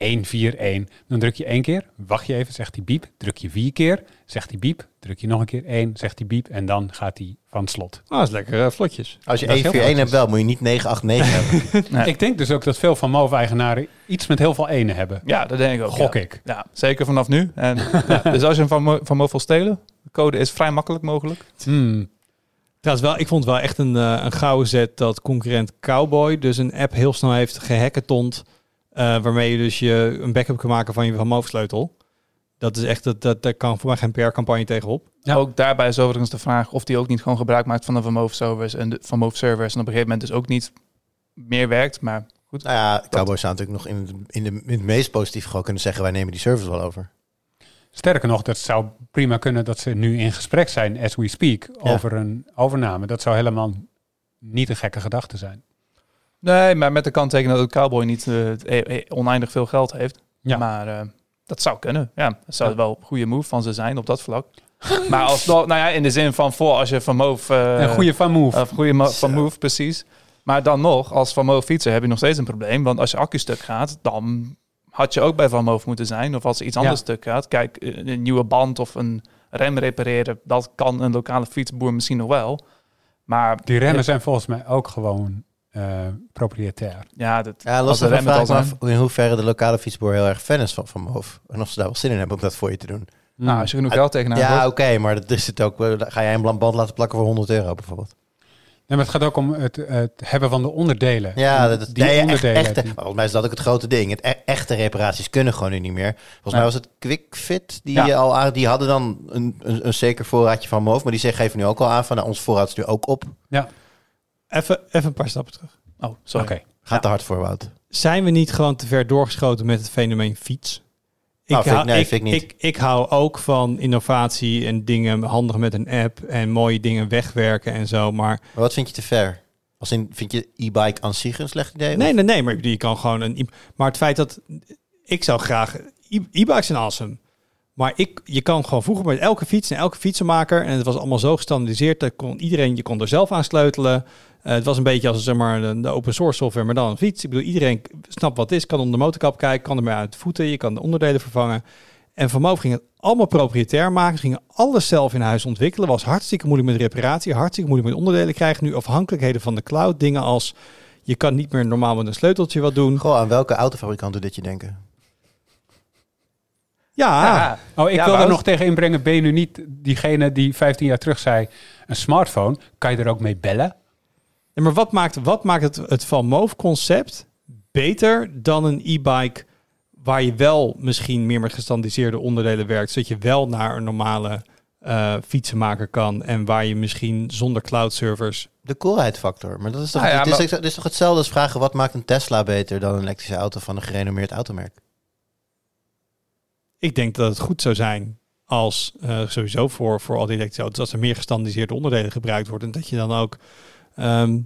141. Dan druk je één keer, wacht je even, zegt hij biep. Druk je vier keer, zegt hij biep. Druk je nog een keer één, zegt hij biep. En dan gaat hij van het slot. Ah, dat is lekker eh, vlotjes. Als je dat is heel 141 hebt wel, moet je niet 989 hebben. Nee. Ik denk dus ook dat veel van MOVE-eigenaren iets met heel veel enen hebben. Ja, dat denk ik ook. Gok ja. ik. Ja, zeker vanaf nu. En, ja, dus als je hem van, van Moof wil stelen, de code is vrij makkelijk mogelijk. Hmm. Trouwens wel, ik vond het wel echt een, eh, een gouden zet dat concurrent Cowboy dus een app heel snel heeft gehacketond, eh waarmee je dus je een backup kan maken van je Van. Dat is echt, dat, dat, daar kan voor mij geen PR-campagne tegenop. Ja. Ook daarbij is overigens de vraag of die ook niet gewoon gebruik maakt van de Van Moof servers en de Van Moof servers. En op een gegeven moment dus ook niet meer werkt. Maar goed. nou ja, Cowboys zou natuurlijk nog in het, in, de, in het meest positief gewoon kunnen zeggen... wij nemen die service wel over. Sterker nog, dat zou prima kunnen dat ze nu in gesprek zijn, as we speak, Ja. over een overname. Dat zou helemaal niet een gekke gedachte zijn. Nee, maar met de kanttekening dat Cowboy niet eh, eh, eh, oneindig veel geld heeft. Ja. Maar eh, dat zou kunnen. Ja, dat zou Ja. wel een goede move van ze zijn op dat vlak. maar als, nou ja, in de zin van voor als je Van Moof... eh, een goede van move. Of goede van move, precies. Maar dan nog, als Van Moof fietser heb je nog steeds een probleem. Want als je accu stuk gaat, dan had je ook bij Van Moof moeten zijn. Of als er iets Ja. anders stuk gaat. Kijk, eh, een nieuwe band of een rem repareren, dat kan een lokale fietsboer misschien nog wel. Maar Die remmen zijn volgens mij ook gewoon eh, proprietair. ja, dat, Ja, los de vraag af in hoeverre de lokale fietsboer heel erg fan is van Van Moof. En of ze daar wel zin in hebben om dat voor je te doen. Nou, als je genoeg geld tegenaan ja, oké, maar dat is het ook. Ga jij een band laten plakken voor 100 euro bijvoorbeeld? Nee, maar het gaat ook om het, het hebben van de onderdelen. Ja, En dat, die nee, echt, onderdelen. echte, die- volgens mij is dat ook het grote ding. Het e- echte reparaties kunnen gewoon nu niet meer. Volgens mij was het QuickFit die Ja. je al aan, die hadden dan een, een, een zeker voorraadje van Moof, maar die zeggen geven nu ook al aan van nou, ons voorraad is nu ook op. Even, even een paar stappen terug. Oh, sorry. Oké. Gaat Ja. te hard voor Wout. Zijn we niet gewoon te ver doorgeschoten met het fenomeen fiets? Nou, ik- hou- nee, ik niet. Ik, ik hou ook van innovatie en dingen handig met een app en mooie dingen wegwerken en zo. Maar Maar wat vind je te ver? Als in, vind je e-bike aan zich een slecht idee? nee, nee, nee, maar je kan gewoon een. e- Maar het feit dat ik zou graag e- e-bikes zijn awesome. Maar ik, je kan gewoon vroeger met elke fiets en elke fietsenmaker en het was allemaal zo gestandardiseerd dat kon iedereen, je kon er zelf aan sleutelen. Eh, het was een beetje als zeg maar de, de open source software, maar dan een fiets. Ik bedoel, iedereen snapt wat het is, kan onder de motorkap kijken, kan ermee uit de voeten, je kan de onderdelen vervangen. En Van Moof ging het allemaal proprietair maken. Ze gingen alles zelf in huis ontwikkelen. Was hartstikke moeilijk met reparatie, hartstikke moeilijk met onderdelen krijgen. Nu afhankelijkheden van de cloud. Dingen als je kan niet meer normaal met een sleuteltje wat doen. Goh, aan welke autofabrikant doet dit je denken? Ja, Ja. Oh, ik Ja, wil er nog tegen inbrengen. Ben je nu niet diegene die 15 jaar terug zei... een smartphone, kan je er ook mee bellen? Maar wat maakt, wat maakt het, het Van Moof concept beter dan een e-bike waar je wel misschien meer met gestandardiseerde onderdelen werkt, zodat je wel naar een normale eh, fietsenmaker kan en waar je misschien zonder cloud servers. De coolheidfactor. Maar dat is toch, Nou ja, het, is, maar- het is toch hetzelfde als vragen... wat maakt een Tesla beter dan een elektrische auto van een gerenommeerd automerk? Ik denk dat het goed zou zijn als eh, sowieso voor, voor al die elektrische auto's, als er meer gestandardiseerde onderdelen gebruikt worden, en dat je dan ook ehm,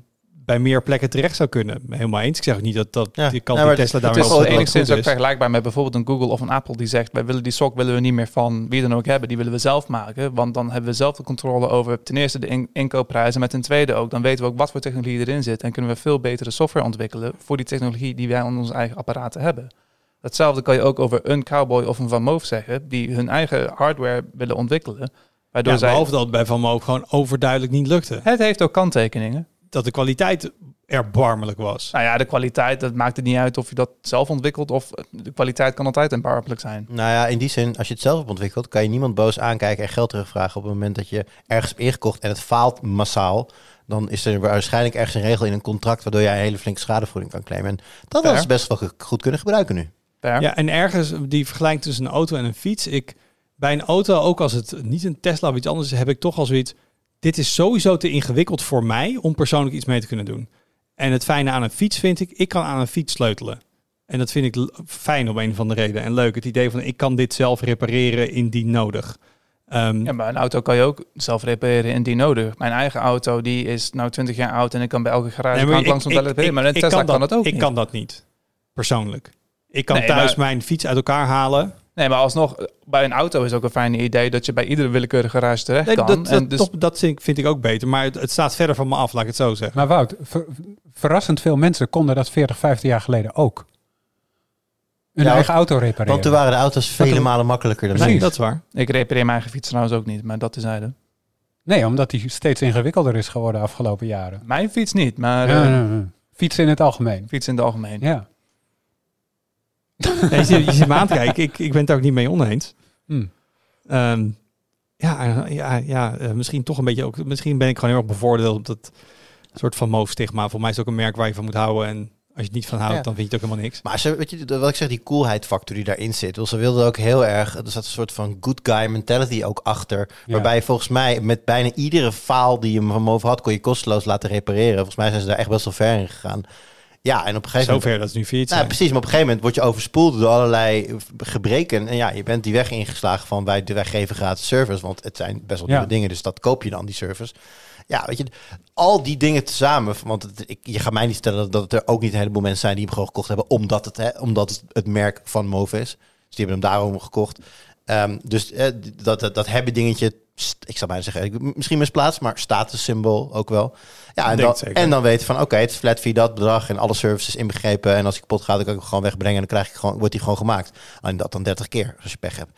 bij meer plekken terecht zou kunnen. Helemaal eens. Ik zeg ook niet dat, dat Ja. die kan Ja, Tesla Het daarmee is wel het enigszins ook vergelijkbaar met bijvoorbeeld een Google of een Apple die zegt, wij willen die sok willen we niet meer van wie dan ook hebben, die willen we zelf maken, want dan hebben we zelf de controle over ten eerste de in- inkoopprijzen, maar ten tweede ook, dan weten we ook wat voor technologie erin zit en kunnen we veel betere software ontwikkelen voor die technologie die wij aan onze eigen apparaten hebben. Hetzelfde kan je ook over een Cowboy of een Van Moof zeggen, die hun eigen hardware willen ontwikkelen, waardoor Ja, zij... behalve dat het bij Van Moof gewoon overduidelijk niet lukte. Het heeft ook kanttekeningen. Dat de kwaliteit erbarmelijk was. Nou ja, de kwaliteit, dat maakt het niet uit of je dat zelf ontwikkelt of de kwaliteit kan altijd erbarmelijk zijn. Nou ja, in die zin, als je het zelf hebt ontwikkeld... kan je niemand boos aankijken en geld terugvragen... op het moment dat je ergens hebt ingekocht en het faalt massaal... dan is er waarschijnlijk ergens een regel in een contract... waardoor jij een hele flinke schadevergoeding kan claimen. En dat ze best wel goed kunnen gebruiken nu. Fair. Ja, en ergens die vergelijking tussen een auto en een fiets. Ik, bij een auto, ook als het niet een Tesla of iets anders is, heb ik toch al zoiets. Dit is sowieso te ingewikkeld voor mij om persoonlijk iets mee te kunnen doen. En het fijne aan een fiets vind ik, ik kan aan een fiets sleutelen. En dat vind ik fijn om een van de redenen. En leuk, het idee van ik kan dit zelf repareren indien nodig. Ehm, Ja, maar een auto kan je ook zelf repareren indien nodig. Mijn eigen auto die is nou 20 jaar oud en ik kan bij elke garage nee, ik- langs om te repareren. Maar een ik Tesla kan kan dat ook Ik niet. kan dat niet, persoonlijk. Ik kan Nee, thuis maar- mijn fiets uit elkaar halen. Nee, maar alsnog, bij een auto is ook een fijn idee dat je bij iedere willekeurige garage terecht Nee, kan. dat, dat, en dus, dat vind ik, vind ik ook beter. Maar het, het staat verder van me af, laat ik het zo zeggen. Maar Wout, ver- verrassend veel mensen konden dat 40, 50 jaar geleden ook. Hun Ja, eigen auto repareren. Want toen waren de auto's vele malen makkelijker dan Nee, nu. dat is waar. ik repareer mijn eigen fiets trouwens ook niet, maar dat tezijde. Nee, omdat die steeds ingewikkelder is geworden de afgelopen jaren. Mijn fiets niet, maar eh, ja. Fietsen in het algemeen. fiets in het algemeen. Ja. Nee, je, zit, je zit me aan te kijken. Ik, ik ben het daar ook niet mee oneens. Hm. Ehm, ja, eh, ja, ja eh, misschien toch een beetje ook. Misschien ben ik gewoon heel erg bevoordeeld op dat soort van moofstigma. Voor mij is het ook een merk waar je van moet houden. En als je het niet van houdt, Ja. dan vind je het ook helemaal niks. Maar ze, weet je, wat ik zeg, die coolheidfactor die daarin zit. Dus ze wilden ook heel erg, er zat een soort van good guy mentality ook achter. Ja. Waarbij je volgens mij met bijna iedere faal die je van boven had, kon je kosteloos laten repareren. Volgens mij zijn ze daar echt best wel ver in gegaan. Ja, en op een gegeven moment... Zover dat is nu fiets. Nou, precies, maar op een gegeven moment word je overspoeld door allerlei gebreken. En ja, je bent die weg ingeslagen van wij, wij geven gratis service, want het zijn best wel Ja. dure dingen, dus dat koop je dan, die service. Ja, weet je, al die dingen tezamen, want het, ik, je gaat mij niet vertellen dat er ook niet een heleboel mensen zijn die hem gewoon gekocht hebben, omdat het, hè, omdat het, het merk van Move is. Dus die hebben hem daarom gekocht. Ehm, dus eh, dat, dat, dat hebben dingetje, ik zou bijna zeggen, misschien misplaatst, maar statussymbool ook wel. Ja, en dan, en dan weten van, oké, het is flat fee dat bedrag en alle services inbegrepen. En als ik kapot ga, dan kan ik hem gewoon wegbrengen en dan krijg ik gewoon, wordt hij gewoon gemaakt. En dat dan 30 keer, als je pech hebt.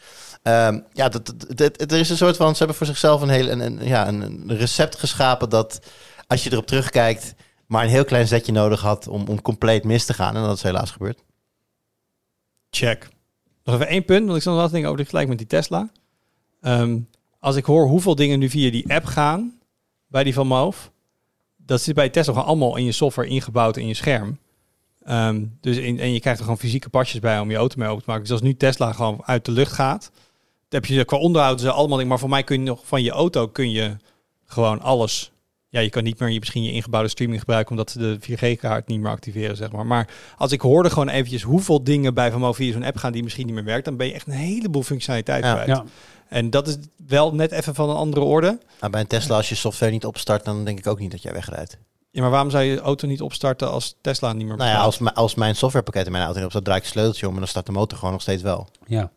Ehm, ja, dat, dat, dat- er is een soort van, ze hebben voor zichzelf een, hele, een, een, ja, een recept geschapen dat als je erop terugkijkt, maar een heel klein zetje nodig had om, om compleet mis te gaan. En dat is helaas gebeurd. Check. Nog even één punt, want ik zal nog denken over gelijk met die Tesla. Ehm, als ik hoor hoeveel dingen nu via die app gaan bij die van Moof, dat zit bij Tesla gewoon allemaal in je software ingebouwd in je scherm. Ehm, dus in, en je krijgt er gewoon fysieke pasjes bij om je auto mee open te maken. Dus als nu Tesla gewoon uit de lucht gaat, dan heb je qua onderhoud ze allemaal. Maar voor mij kun je nog van je auto kun je gewoon alles. Ja, je kan niet meer je, misschien je ingebouwde streaming gebruiken omdat ze de 4G-kaart niet meer activeren, zeg maar. Maar als ik hoorde gewoon eventjes hoeveel dingen bij Van via zo'n app gaan die misschien niet meer werkt, dan ben je echt een heleboel functionaliteit Ja. kwijt. Ja. En dat is wel net even van een andere orde. Nou, bij een Tesla, als je software niet opstart, dan denk ik ook niet dat jij wegrijdt. Ja, maar waarom zou je auto niet opstarten als Tesla niet meer Nou ja, als, als mijn softwarepakket in mijn auto niet opstart, draai ik het sleuteltje om en dan start de motor gewoon nog steeds wel. Ja.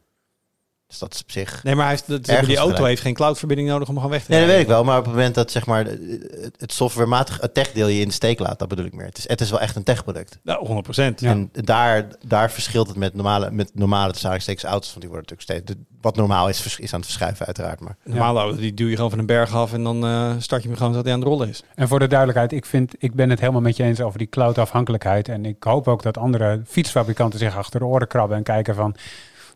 Dus dat is op zich... Nee, maar hij heeft, dat, die auto gelijk. heeft geen cloudverbinding nodig om gewoon weg te Nee, dat rijden. weet ik wel. Maar op het moment dat zeg maar, het- softwarematig het techdeel je in de steek laat, dat bedoel ik meer. Het is, het is wel echt een techproduct. Nou, 100 procent. Ja. En daar, daar verschilt het met normale, met normale tussen auto's. Want die worden natuurlijk steeds... de- wat normaal is, is aan het verschuiven uiteraard. Maar normale auto, die duw je gewoon van een berg af en dan eh, start je hem gewoon zodat hij aan het rollen is. En voor de duidelijkheid, ik, vind, ik ben het helemaal met je eens over die cloud-afhankelijkheid. En ik hoop ook dat andere fietsfabrikanten zich achter de oren krabben en kijken van...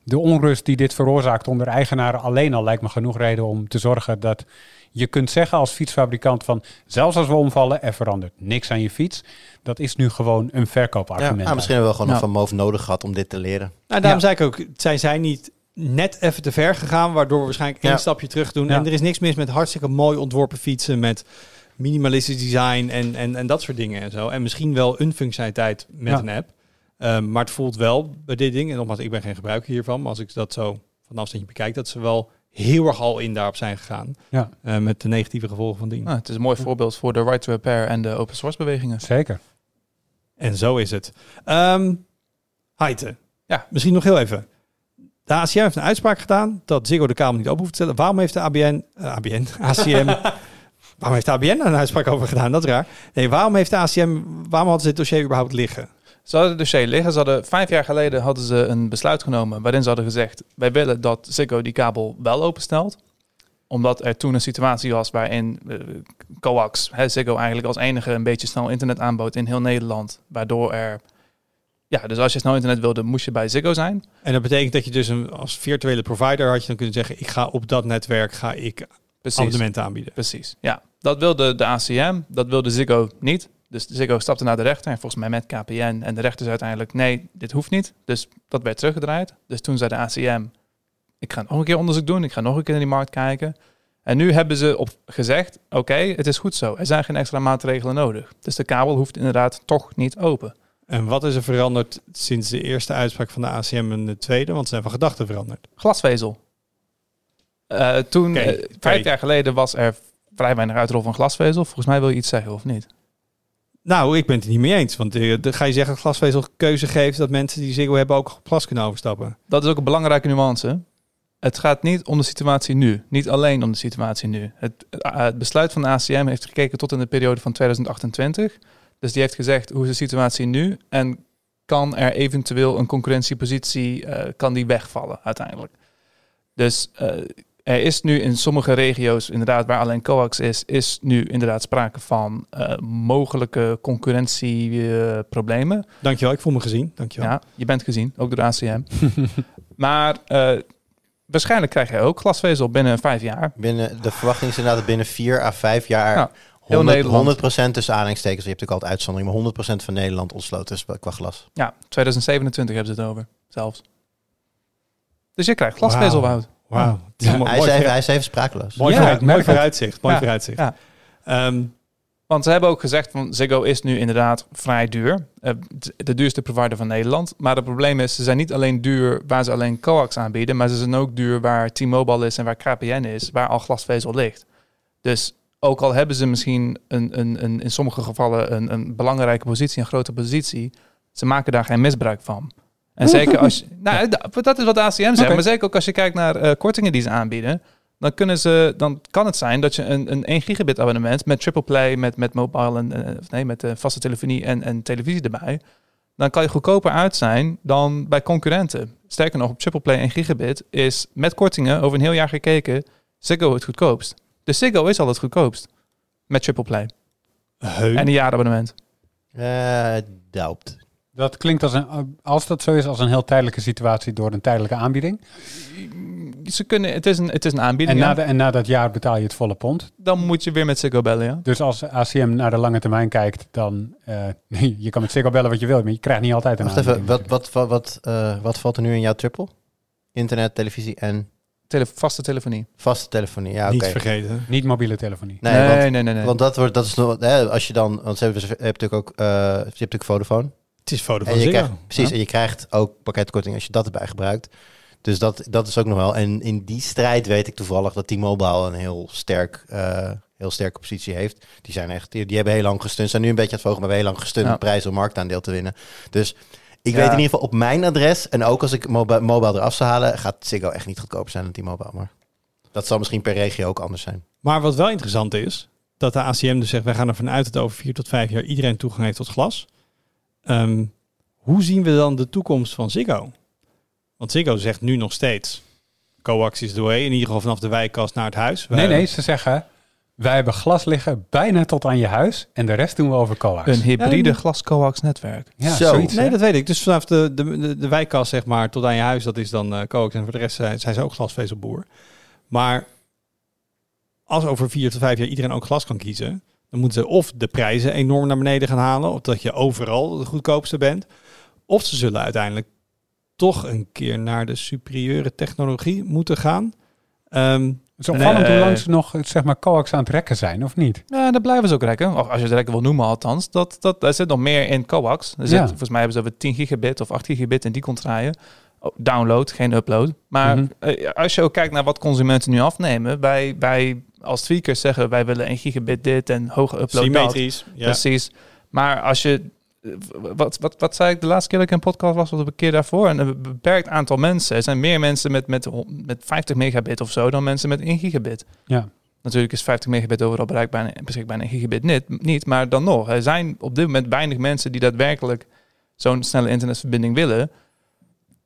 de onrust die dit veroorzaakt onder eigenaren alleen al lijkt me genoeg reden om te zorgen dat je kunt zeggen als fietsfabrikant van zelfs als we omvallen, er verandert niks aan je fiets. Dat is nu gewoon een Ja, verkoopargument. ah, misschien hebben we wel gewoon Ja. nog van nodig gehad om dit te leren. Nou, daarom Ja. zei ik ook, zijn zij niet net even te ver gegaan, waardoor we waarschijnlijk één Ja. stapje terug doen. Ja. En er is niks mis met hartstikke mooi ontworpen fietsen met minimalistisch design en, en, en dat soort dingen en zo. En misschien wel een functionaliteit met Ja. een app. Ehm, maar het voelt wel bij dit ding, en nogmaals, ik ben geen gebruiker hiervan, maar als ik dat zo van afstandje bekijk, dat ze wel heel erg al in daarop zijn gegaan. Ja. Eh, met de negatieve gevolgen van dien. Nou, het is een mooi voorbeeld voor de right to repair en de open source bewegingen. Zeker. En zo is het. Ehm Heite. Ja. Misschien nog heel even. De ACM heeft een uitspraak gedaan dat Ziggo de kabel niet open hoeft te stellen. Waarom heeft de ABN, eh, ABN, ACM, waarom heeft de ABN daar een uitspraak over gedaan? Dat is raar. Nee, waarom heeft de ACM, waarom hadden ze dit dossier überhaupt liggen? Ze hadden het dossier liggen. Ze hadden, vijf jaar geleden hadden ze een besluit genomen waarin ze hadden gezegd... wij willen dat Ziggo die kabel wel openstelt. Omdat er toen een situatie was waarin eh, coax, hè, Ziggo eigenlijk als enige een beetje snel internet aanbood in heel Nederland. Waardoor er... Ja, dus als je snel internet wilde, moest je bij Ziggo zijn. En dat betekent dat je dus een, als virtuele provider had je dan kunnen zeggen, ik ga op dat netwerk ga ik Precies. abonnementen aanbieden. Precies, ja. Dat wilde de ACM, dat wilde Ziggo niet. Dus Ziggo stapte naar de rechter en volgens mij met KPN. En de rechter zei uiteindelijk, nee, dit hoeft niet. Dus dat werd teruggedraaid. Dus toen zei de ACM, ik ga nog een keer onderzoek doen. Ik ga nog een keer naar die markt kijken. En nu hebben ze op gezegd, oké, het is goed zo. Er zijn geen extra maatregelen nodig. Dus de kabel hoeft inderdaad toch niet open. En wat is er veranderd sinds de eerste uitspraak van de ACM en de tweede? Want ze zijn van gedachten veranderd. Glasvezel. Eh, toen, eh, vijf jaar geleden, was er vrij weinig uitrol van glasvezel. Volgens mij wil je iets zeggen, of niet? Nou, ik ben het niet mee eens. Want de, ga je zeggen dat glasvezel keuze geeft dat mensen die Ziggo hebben ook glas kunnen overstappen? Dat is ook een belangrijke nuance. Het gaat niet om de situatie nu. Niet alleen om de situatie nu. Het, eh, het besluit van de ACM heeft gekeken tot in de periode van 2028. Dus die heeft gezegd hoe is de situatie nu en kan er eventueel een concurrentiepositie eh, kan die wegvallen uiteindelijk. Dus er is nu in sommige regio's, inderdaad waar alleen coax is, is nu inderdaad sprake van eh, mogelijke concurrentieproblemen. Dankjewel, ik voel me gezien. Dankjewel. Ja, je bent gezien, ook door de ACM. maar eh, waarschijnlijk krijg je ook glasvezel binnen vijf jaar. Binnen, de verwachting is inderdaad dat binnen 4 à 5 jaar Ja, heel 100, Nederland. 100% tussen aanhalingstekens. Je hebt natuurlijk altijd uitzonderingen, maar 100% van Nederland ontsloten is qua glas. Ja, 2027 hebben ze het over, zelfs. Dus je krijgt glasvezel, Wauw. Wauw. Ja, Hij is, even, hij is even sprakeloos. mooi, Ja, vooruit- mooi vooruitzicht. Mooi Ja. vooruitzicht. Ja. Ehm, Want ze hebben ook gezegd van Ziggo is nu inderdaad vrij duur. Eh, de duurste provider van Nederland. Maar het probleem is, ze zijn niet alleen duur waar ze alleen coax aanbieden, maar ze zijn ook duur waar T-Mobile is en waar KPN is, waar al glasvezel ligt. Dus ook al hebben ze misschien een, een, een, in sommige gevallen een, een belangrijke positie, een grote positie, ze maken daar geen misbruik van. En zeker als je, nou, da- dat is wat de ACM zegt, maar zeker ook als je kijkt naar eh, kortingen die ze aanbieden, dan, kunnen ze, dan kan het zijn dat je een, een 1 gigabit abonnement met triple play, met, met mobile en eh, of nee, met eh, vaste telefonie en, en televisie erbij. Dan kan je goedkoper uit zijn dan bij concurrenten. Sterker nog, op triple play 1 gigabit is met kortingen over een heel jaar gekeken Ziggo het goedkoopst. Dus Ziggo is al het goedkoopst met triple play heu. en een jaarabonnement. Eh doubt. Dat klinkt als een, als dat zo is, als een heel tijdelijke situatie door een tijdelijke aanbieding. Ze kunnen, het is een, het is een aanbieding. En na, de, en na dat jaar betaal je het volle pond. Dan moet je weer met Ziggo bellen, ja. Dus als ACM naar de lange termijn kijkt, dan... eh, je kan met Ziggo bellen wat je wilt, maar je krijgt niet altijd een Wacht even, aanbieding. wat, wat, wat, wat, eh, wat valt er nu in jouw triple? Internet, televisie en Tele vaste telefonie. vaste telefonie. Ja, oké. Niet vergeten. Niet mobiele telefonie. Nee, nee, want, nee, nee, nee. want dat wordt, dat is nog, hè, als je dan, want ze hebben, ze hebben natuurlijk ook, eh, je hebt natuurlijk Vodafone. Het is foto En van je krijgt, precies, Ja. en je krijgt ook pakketkorting als je dat erbij gebruikt. Dus dat, dat is ook nog wel. En in die strijd weet ik toevallig dat T-Mobile een heel sterk, eh, heel sterke positie heeft. Die zijn echt, die, die hebben heel lang gestund. Zijn nu een beetje aan het volgen, maar heel lang gestund Ja. om prijs om marktaandeel te winnen. Dus ik Ja. weet in ieder geval op mijn adres en ook als ik mobile, mobile eraf zou halen, gaat Ziggo echt niet goedkoper zijn dan T-Mobile. Maar dat zal misschien per regio ook anders zijn. Maar wat wel interessant is, dat de ACM dus zegt, wij gaan ervan uit dat over vier tot vijf jaar iedereen toegang heeft tot glas. Ehm, hoe zien we dan de toekomst van Ziggo? Want Ziggo zegt nu nog steeds, coax is the way, in ieder geval vanaf de wijkkast naar het huis. Nee, nee, ze zeggen wij hebben glas liggen bijna tot aan je huis en de rest doen we over coax. Een hybride Ja, glas-coax netwerk. ja, Zo. zoiets. Nee, hè? dat weet ik. Dus vanaf de, de, de, de wijkkast, zeg maar, tot aan je huis, dat is dan eh coax. En voor de rest zijn, zijn ze ook glasvezelboer. Maar als over vier tot vijf jaar iedereen ook glas kan kiezen, dan moeten ze of de prijzen enorm naar beneden gaan halen, of dat je overal de goedkoopste bent. Of ze zullen uiteindelijk toch een keer naar de superieure technologie moeten gaan. Ehm, Het is opvallend Nee. hoe lang ze nog zeg maar, coax aan het rekken zijn, of niet? Ja, daar blijven ze ook rekken. Of als je het rekken wil noemen althans. Dat, dat, er zit nog meer in coax. Er zit, Ja. Volgens mij hebben ze over 10 gigabit of 8 gigabit in die contraien. Download, geen upload. Maar Mhm. eh, als je ook kijkt naar wat consumenten nu afnemen. Wij, wij als tweakers zeggen wij willen 1 gigabit dit en hoge upload symmetrisch. Ja. Precies. Maar als je... eh, Wat, wat, wat zei ik de laatste keer dat ik een podcast was, of een keer daarvoor? En een beperkt aantal mensen. Er zijn meer mensen met, met, met 50 megabit of zo dan mensen met 1 gigabit. Ja. Natuurlijk is 50 megabit overal bereikbaar en beschikbaar en 1 gigabit niet, niet. Maar dan nog, er zijn op dit moment weinig mensen die daadwerkelijk zo'n snelle internetverbinding willen.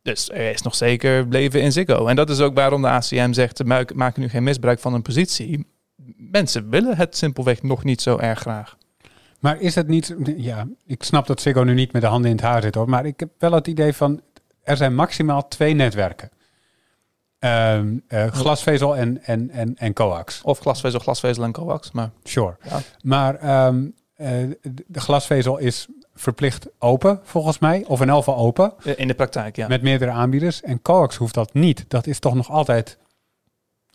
Dus er is nog zeker leven in Ziggo. En dat is ook waarom de ACM zegt, maak, nu geen misbruik van een positie. Mensen willen het simpelweg nog niet zo erg graag. Maar is het niet... Ja, ik snap dat Ziggo nu niet met de handen in het haar zit, hoor. Maar ik heb wel het idee van... Er zijn maximaal twee netwerken. Ehm, eh, glasvezel en, en, en, en coax. Of glasvezel, glasvezel en coax. Maar Sure. Ja. Maar ehm, eh, de glasvezel is verplicht open, volgens mij. Of in elk geval open. eh, in de praktijk, ja. Met meerdere aanbieders. En coax hoeft dat niet. Dat is toch nog altijd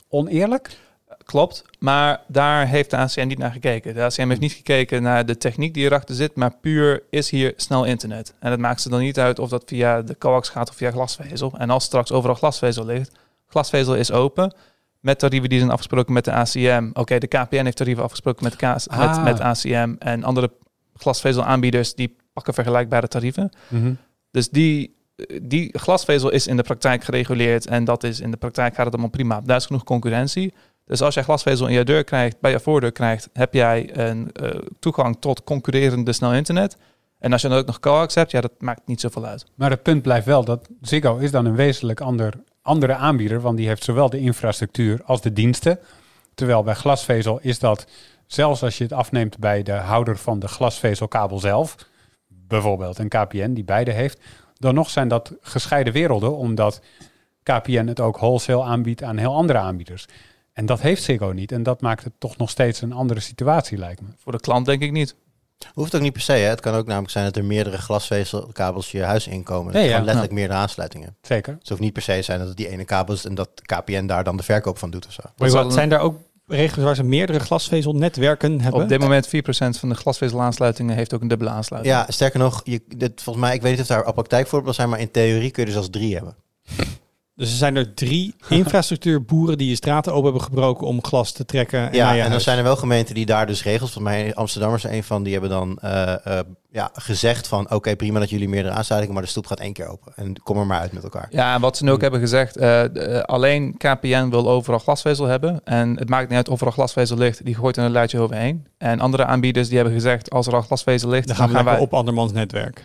oneerlijk? Klopt, maar daar heeft de ACM niet naar gekeken. De ACM heeft niet gekeken naar de techniek die erachter zit, maar puur is hier snel internet. En het maakt ze dan niet uit of dat via de coax gaat of via glasvezel. En als straks overal glasvezel ligt, glasvezel is open. Met tarieven die zijn afgesproken met de ACM. Oké, de KPN heeft tarieven afgesproken met, KS, Ah. met, met ACM. En andere glasvezelaanbieders die pakken vergelijkbare tarieven. Dus die, die glasvezel is in de praktijk gereguleerd en dat is in de praktijk gaat het allemaal prima. Daar is genoeg concurrentie. Dus als jij glasvezel in je deur krijgt, bij je voordeur krijgt, heb jij een eh, toegang tot concurrerende snel internet. En als je dan ook nog coax hebt, ja, dat maakt niet zoveel uit. Maar het punt blijft wel dat Ziggo is dan een wezenlijk ander, andere aanbieder. Want die heeft zowel de infrastructuur als de diensten. Terwijl bij glasvezel is dat, zelfs als je het afneemt bij de houder van de glasvezelkabel zelf, bijvoorbeeld een KPN die beide heeft, dan nog zijn dat gescheiden werelden, omdat KPN het ook wholesale aanbiedt aan heel andere aanbieders. En dat heeft Ziggo niet. En dat maakt het toch nog steeds een andere situatie, lijkt me. Voor de klant denk ik niet. Hoeft ook niet per se. Hè? Het kan ook namelijk zijn dat er meerdere glasvezelkabels je huis inkomen. Ja, ja. Gewoon letterlijk meerdere aansluitingen. Zeker. Het hoeft niet per se zijn dat het die ene kabel is en dat KPN daar dan de verkoop van doet of zo. Wait, wat, zijn daar ook regels waar ze meerdere glasvezelnetwerken hebben? Op dit moment 4% van de glasvezelaansluitingen heeft ook een dubbele aansluiting. Ja, sterker nog, je, dit, volgens mij, ik weet niet of daar al praktijkvoorbeelden zijn, maar in theorie kun je er zelfs drie hebben. Dus er zijn er drie infrastructuurboeren die je straten open hebben gebroken om glas te trekken. Ja, en dan huis. zijn er wel gemeenten die daar dus regels, volgens mij Amsterdammers er een van, die hebben dan eh, eh, ja, gezegd van oké, prima dat jullie meerdere aansluitingen, maar de stoep gaat één keer open. En kom er maar uit met elkaar. Ja, en wat ze nu ook hebben gezegd, eh, alleen KPN wil overal glasvezel hebben. En het maakt niet uit of er al glasvezel ligt, die gooit er een luidje overheen. En andere aanbieders die hebben gezegd, als er al glasvezel ligt, Dan gaan we wij, op andermans netwerk.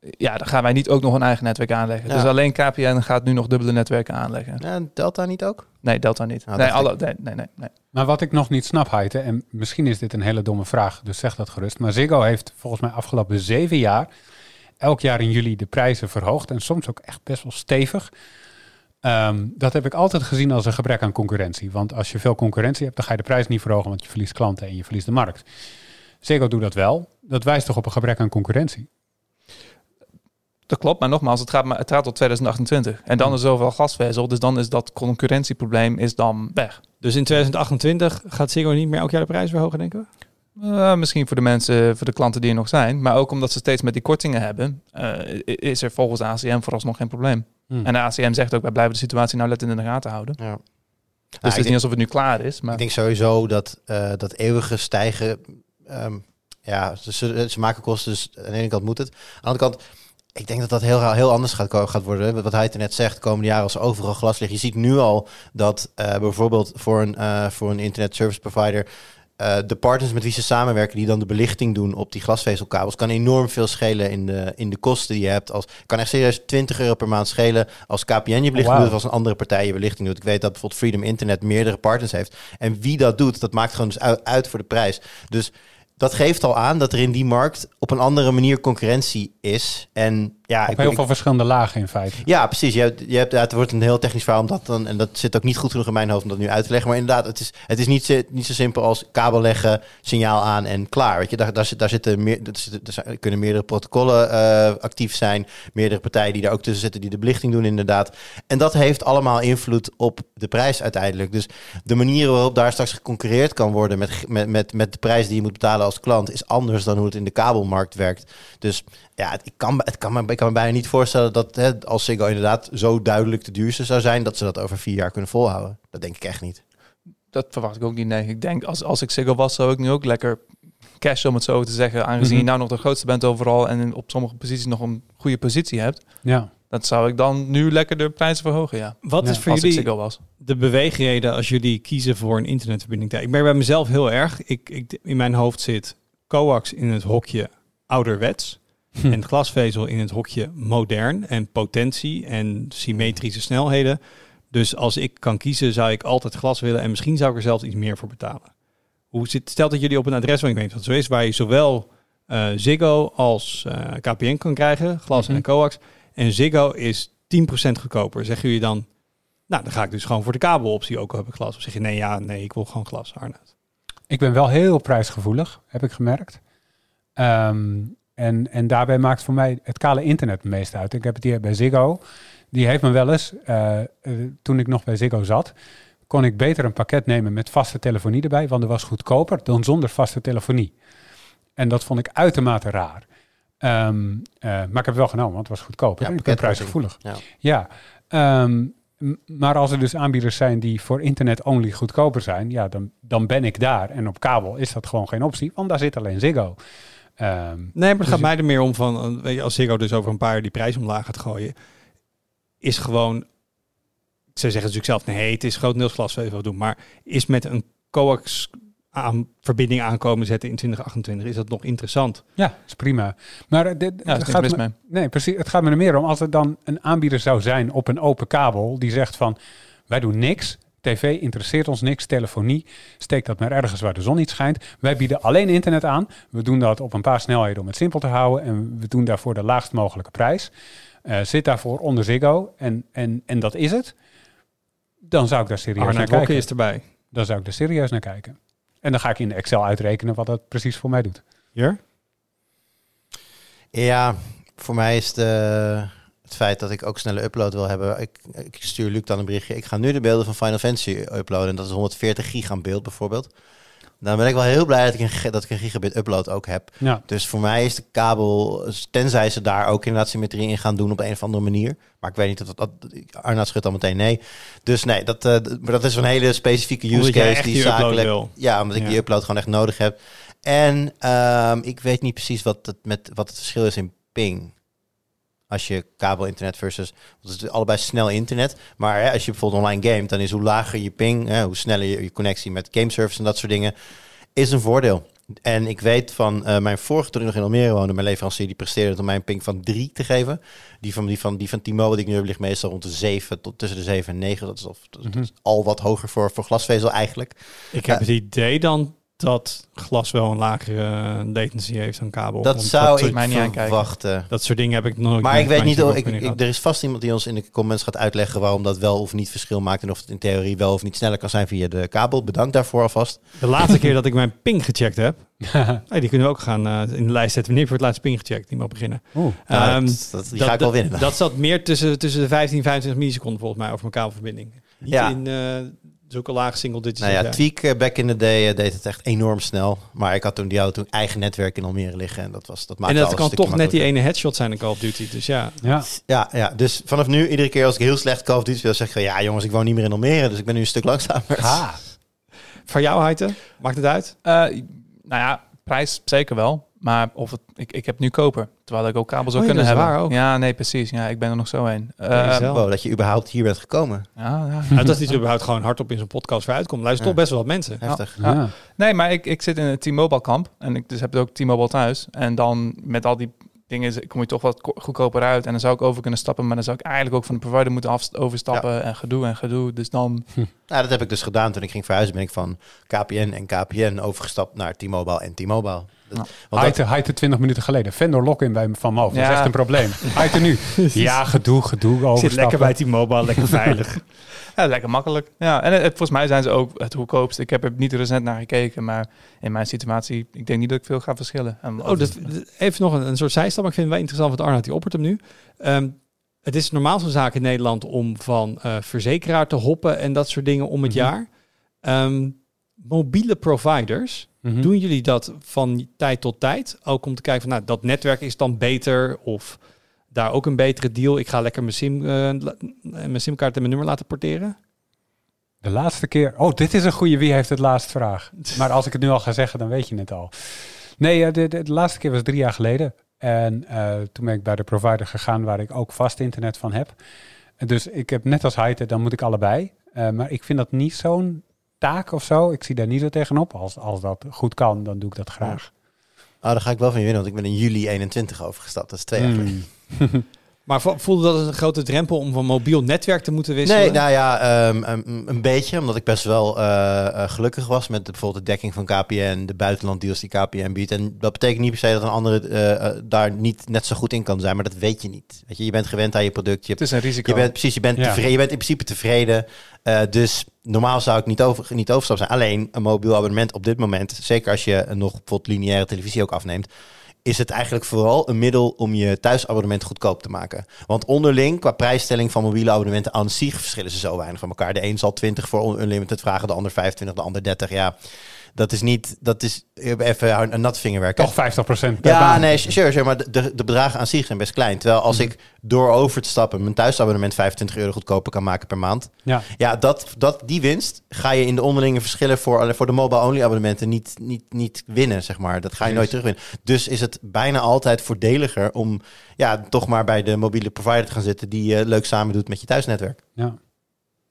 Ja, dan gaan wij niet ook nog een eigen netwerk aanleggen. Ja. Dus alleen KPN gaat nu nog dubbele netwerken aanleggen. Ja, en Delta niet ook? Nee, Delta niet. Nou, nee, alle, nee, nee, nee, nee. Maar wat ik nog niet snap, Heite, en misschien is dit een hele domme vraag, dus zeg dat gerust. Maar Ziggo heeft volgens mij afgelopen zeven jaar elk jaar in juli de prijzen verhoogd. En soms ook echt best wel stevig. Ehm, dat heb ik altijd gezien als een gebrek aan concurrentie. Want als je veel concurrentie hebt, dan ga je de prijs niet verhogen, want je verliest klanten en je verliest de markt. Ziggo doet dat wel. Dat wijst toch op een gebrek aan concurrentie? Dat klopt, maar nogmaals, het gaat, maar, het gaat tot 2028. En dan is er overal glasvezel, dus dan is dat concurrentieprobleem is dan weg. Dus in 2028 gaat Ziggo niet meer elk jaar de prijs verhogen, denken we? Eh, misschien voor de mensen, voor de klanten die er nog zijn. Maar ook omdat ze steeds met die kortingen hebben, eh, is er volgens de ACM vooralsnog geen probleem. Hm. En de ACM zegt ook, wij blijven de situatie nou letten in de gaten houden. Ja. Dus Nou, het is ik niet alsof het nu klaar is. Maar Ik denk sowieso dat dat dat eeuwige stijgen, ehm, ja, ze, ze, ze maken kosten, dus aan de ene kant moet het. Aan de andere kant, ik denk dat dat heel, heel anders gaat, worden. Wat hij er net zegt, de komende jaren als er overal glas ligt. Je ziet nu al dat eh, bijvoorbeeld voor een, eh, voor een internet service provider eh, de partners met wie ze samenwerken, die dan de belichting doen op die glasvezelkabels, kan enorm veel schelen in de, in de kosten die je hebt. Als, kan echt serieus 20 euro per maand schelen als KPN je belichting Wauw. doet of als een andere partij je belichting doet. Ik weet dat bijvoorbeeld Freedom Internet meerdere partners heeft. En wie dat doet, dat maakt gewoon dus uit, uit voor de prijs. Dus dat geeft al aan dat er in die markt op een andere manier concurrentie is. En ja, Op ik, heel ik- veel verschillende lagen in feite. ja, precies. Je hebt, je hebt, ja, het wordt een heel technisch verhaal. Omdat dan, en dat zit ook niet goed genoeg in mijn hoofd om dat nu uit te leggen. Maar inderdaad, het is, het is niet, zo, niet zo simpel als kabel leggen, signaal aan en klaar. Weet je, daar, daar, zit, daar, zitten meer, daar, zitten, kunnen meerdere protocollen eh, actief zijn. Meerdere partijen die daar ook tussen zitten die de belichting doen, inderdaad. En dat heeft allemaal invloed op de prijs uiteindelijk. Dus de manieren waarop daar straks geconcurreerd kan worden met, met, met, met de prijs die je moet betalen als klant, is anders dan hoe het in de kabelmarkt werkt. Dus ja, het, ik, kan, het kan ik kan me bijna niet voorstellen dat hè, als Ziggo inderdaad zo duidelijk de duurste zou zijn, dat ze dat over vier jaar kunnen volhouden. Dat denk ik echt niet. Dat verwacht ik ook niet. Nee, ik denk als, als ik Ziggo was, zou ik nu ook lekker cash om het zo te zeggen. Aangezien Mhm. je nou nog de grootste bent overal en op sommige posities nog een goede positie hebt. Ja. Dat zou ik dan nu lekker de prijzen verhogen, ja. Wat Ja, is voor als ik jullie Ziggo was. de beweegreden als jullie kiezen voor een internetverbinding? Ik merk bij mezelf heel erg. Ik, ik, in mijn hoofd zit coax in het hokje ouderwets. Hm. En glasvezel in het hokje modern en potentie en symmetrische snelheden. Dus als ik kan kiezen, zou ik altijd glas willen en misschien zou ik er zelfs iets meer voor betalen. Hoe zit, stel dat jullie op een adres, waar ik weet dat zo is, waar je zowel eh, Ziggo als eh, KPN kan krijgen, glas Mhm. en coax. En Ziggo is 10% goedkoper. Zeggen jullie dan, nou dan ga ik dus gewoon voor de kabeloptie ook heb ik glas. Of zeg je nee, ja, nee, ik wil gewoon glas, Arnoud. Ik ben wel heel prijsgevoelig, heb ik gemerkt. Ehm, en, en daarbij maakt voor mij het kale internet het meest uit. Ik heb het hier bij Ziggo. Die heeft me wel eens, eh, eh, toen ik nog bij Ziggo zat, kon ik beter een pakket nemen met vaste telefonie erbij, want dat was goedkoper dan zonder vaste telefonie. En dat vond ik uitermate raar. Ehm, eh, maar ik heb het wel genomen, want het was goedkoper. Ja, ik ben prijsgevoelig. Ja. Ja, ehm, maar als er dus aanbieders zijn die voor internet-only goedkoper zijn, ja, dan, dan ben ik daar. En op kabel is dat gewoon geen optie, want daar zit alleen Ziggo. Ehm, Nee, maar het Dus gaat mij er meer om van, eh, weet je, als Ziggo dus over een paar jaar die prijs omlaag gaat gooien, is gewoon, ze zeggen natuurlijk zelf, nee, het is grotendeels glasvezel doen, maar is met een coax aan, verbinding aankomen zetten in 2028, is dat nog interessant? ja, is prima. Maar dit, Ja, het gaat me, nee, precies. Het gaat me er meer om als er dan een aanbieder zou zijn op een open kabel die zegt van, wij doen niks. TV interesseert ons niks, telefonie, steek dat maar ergens waar de zon niet schijnt. Wij bieden alleen internet aan. We doen dat op een paar snelheden om het simpel te houden. En we doen daarvoor de laagst mogelijke prijs. Eh, zit daarvoor onder Ziggo en, en, en dat is het. Dan zou ik daar serieus naar kijken. Is erbij. Dan zou ik er serieus naar kijken. En dan ga ik in de Excel uitrekenen wat dat precies voor mij doet. Hier? Ja, voor mij is de, het feit dat ik ook snelle upload wil hebben. Ik, ik stuur Luc dan een berichtje. Ik ga nu de beelden van Final Fantasy uploaden. En dat is 140 gig aan beeld bijvoorbeeld. Dan ben ik wel heel blij dat ik een, dat ik een gigabit upload ook heb. Ja, Dus voor mij is de kabel, tenzij ze daar ook inderdaad symmetrie in gaan doen op een of andere manier. Maar ik weet niet of dat, dat Arnoud schudt al meteen nee. Dus nee, dat, eh, maar dat is een hele specifieke use Omdat case die die zakelijk. wil. Ja, omdat ik Ja. die upload gewoon echt nodig heb. En ehm, ik weet niet precies wat het, met, wat het verschil is in ping. Als je kabel-internet versus... Want het is allebei snel internet. Maar hè, als je bijvoorbeeld online gamet... dan is hoe lager je ping... Hè, hoe sneller je, je connectie met gameservice en dat soort dingen... is een voordeel. En ik weet van eh, mijn vorige, toen ik nog in Almere woonde... mijn leverancier die presteerde om mij een ping van 3 te geven. Die van, die van, die van T-Mobile die ik nu heb ligt meestal rond de 7... tot tussen de 7 en 9. Dat is, of, dat is Mhm. al wat hoger voor, voor glasvezel eigenlijk. Ik heb Ja. het idee dan dat glas wel een lagere latency heeft dan kabel. Dat Want zou ik mij niet aankijken. Dat soort dingen heb ik nog nooit Maar ik weet niet, of ik, er is vast iemand die ons in de comments gaat uitleggen waarom dat wel of niet verschil maakt en of het in theorie wel of niet sneller kan zijn via de kabel. Bedankt daarvoor alvast. De laatste keer dat ik mijn ping gecheckt heb, hey, die kunnen we ook gaan eh, in de lijst zetten. Wanneer heb je voor het laatst ping gecheckt? Die mag beginnen. Oeh. Nou, Ehm, dat, dat- die dat- ga ik wel winnen. Dat zat meer tussen, tussen de 15 en 25 milliseconden volgens mij over mijn kabelverbinding. Niet Ja. in zulke lage single digits. nou ja. Tweak eh, back in the day eh, deed het echt enorm snel. Maar ik had toen die auto toen eigen netwerk in Almere liggen en dat was dat maakte En dat kan toch net die ene headshot zijn in Call of Duty. Dus ja, Ja, Ja, ja, dus vanaf nu iedere keer als ik heel slecht Call of Duty wil, zeg ik van, ja jongens, ik woon niet meer in Almere, dus ik ben nu een stuk langzamer. ha. voor jou Heite, maakt het uit? Eh, nou ja, prijs zeker wel. Maar of het, ik, ik heb nu koper. Terwijl ik ook kabel zou Oh ja, kunnen dat is hebben. waar ook. Ja, nee, precies. Ja, ik ben er nog zo heen. Eh, Jezelf. Wow, dat je überhaupt hier bent gekomen. ja, ja. Nou, dat is niet überhaupt gewoon hardop in zo'n podcast weer uitkomt. Luisteren Ja. toch best wel wat mensen. Heftig. Ja. Ja. Nee, maar ik, ik zit in het T-Mobile kamp. En ik dus heb ook T-Mobile thuis. En dan met al die dingen kom je toch wat ko- goedkoper uit. En dan zou ik over kunnen stappen. Maar dan zou ik eigenlijk ook van de provider moeten overstappen. En gedoe en gedoe. Dus dan... Nou, dat heb ik dus gedaan toen ik ging verhuizen. Ben ik van KPN en KPN overgestapt naar T-Mobile en T-Mobile. Dat- Haite, Haite 20 minuten geleden. Vendor login bij Van Moof. Dat is echt een probleem. Haite nu. Ja, gedoe, gedoe, Zit lekker bij T-Mobile, lekker veilig. Ja, lekker makkelijk. Ja, en het, volgens mij zijn ze ook het goedkoopst. Ik heb er niet recent naar gekeken. Maar in mijn situatie, ik denk niet dat ik veel ga verschillen. En Oh, dat, even nog een, een soort zijstap. maar Ik vind het wel interessant wat Arnoud die oppert hem nu. Ehm, het is normaal zo'n zaak in Nederland om van eh, verzekeraar te hoppen en dat soort dingen om het Mhm. jaar. Ehm, mobiele providers, Mhm. doen jullie dat van tijd tot tijd? Ook om te kijken van, nou, dat netwerk is dan beter of daar ook een betere deal. Ik ga lekker mijn, sim, eh, mijn simkaart en mijn nummer laten porteren. De laatste keer. Oh, dit is een goede. Wie heeft het laatst vraag? Maar als ik het nu al ga zeggen, dan weet je het al. Nee, eh, de, de, de laatste keer was drie jaar geleden. En eh, toen ben ik bij de provider gegaan waar ik ook vast internet van heb. Dus ik heb net als Heite, dan moet ik allebei. Maar ik vind dat niet zo'n taak of zo. Ik zie daar niet zo tegenop. Als, als dat goed kan, dan doe ik dat graag. Oh, daar ga ik wel van je winnen, want ik ben in juli 21 overgestapt. Dat is twee jaar geleden. Hmm. Maar vo- voelde dat als een grote drempel om van mobiel netwerk te moeten wisselen? Nee, nou ja, ehm, een, een beetje. Omdat ik best wel eh, eh, gelukkig was met de, bijvoorbeeld de dekking van KPN, de buitenlanddeals die KPN biedt. En dat betekent niet per se dat een andere eh, daar niet net zo goed in kan zijn, maar dat weet je niet. Weet je, je bent gewend aan je product. Je, het is een risico. je bent precies, je bent, Ja. tevreden, je bent in principe tevreden. Eh, dus normaal zou ik niet, over, niet overstappen zijn. Alleen een mobiel abonnement op dit moment, zeker als je nog bijvoorbeeld lineaire televisie ook afneemt, is het eigenlijk vooral een middel om je thuisabonnement goedkoop te maken. Want onderling, qua prijsstelling van mobiele abonnementen aan zich, verschillen ze zo weinig van elkaar. De een zal 20 voor unlimited vragen, de ander 25, de ander 30. Ja, dat is niet, dat is even een nat vingerwerk. Toch 50% per Ja, baan. nee, sure, sure, maar de, de, bedragen aan zich zijn best klein. Terwijl als ik door over te stappen mijn thuisabonnement 25 euro goedkoper kan maken per maand. Ja. Ja, dat, dat, die winst ga je in de onderlinge verschillen voor, voor de mobile-only abonnementen niet, niet, niet winnen, zeg maar. Dat ga je nooit terugwinnen. Dus is het bijna altijd voordeliger om ja, toch maar bij de mobiele provider te gaan zitten die je leuk samen doet met je thuisnetwerk. Ja.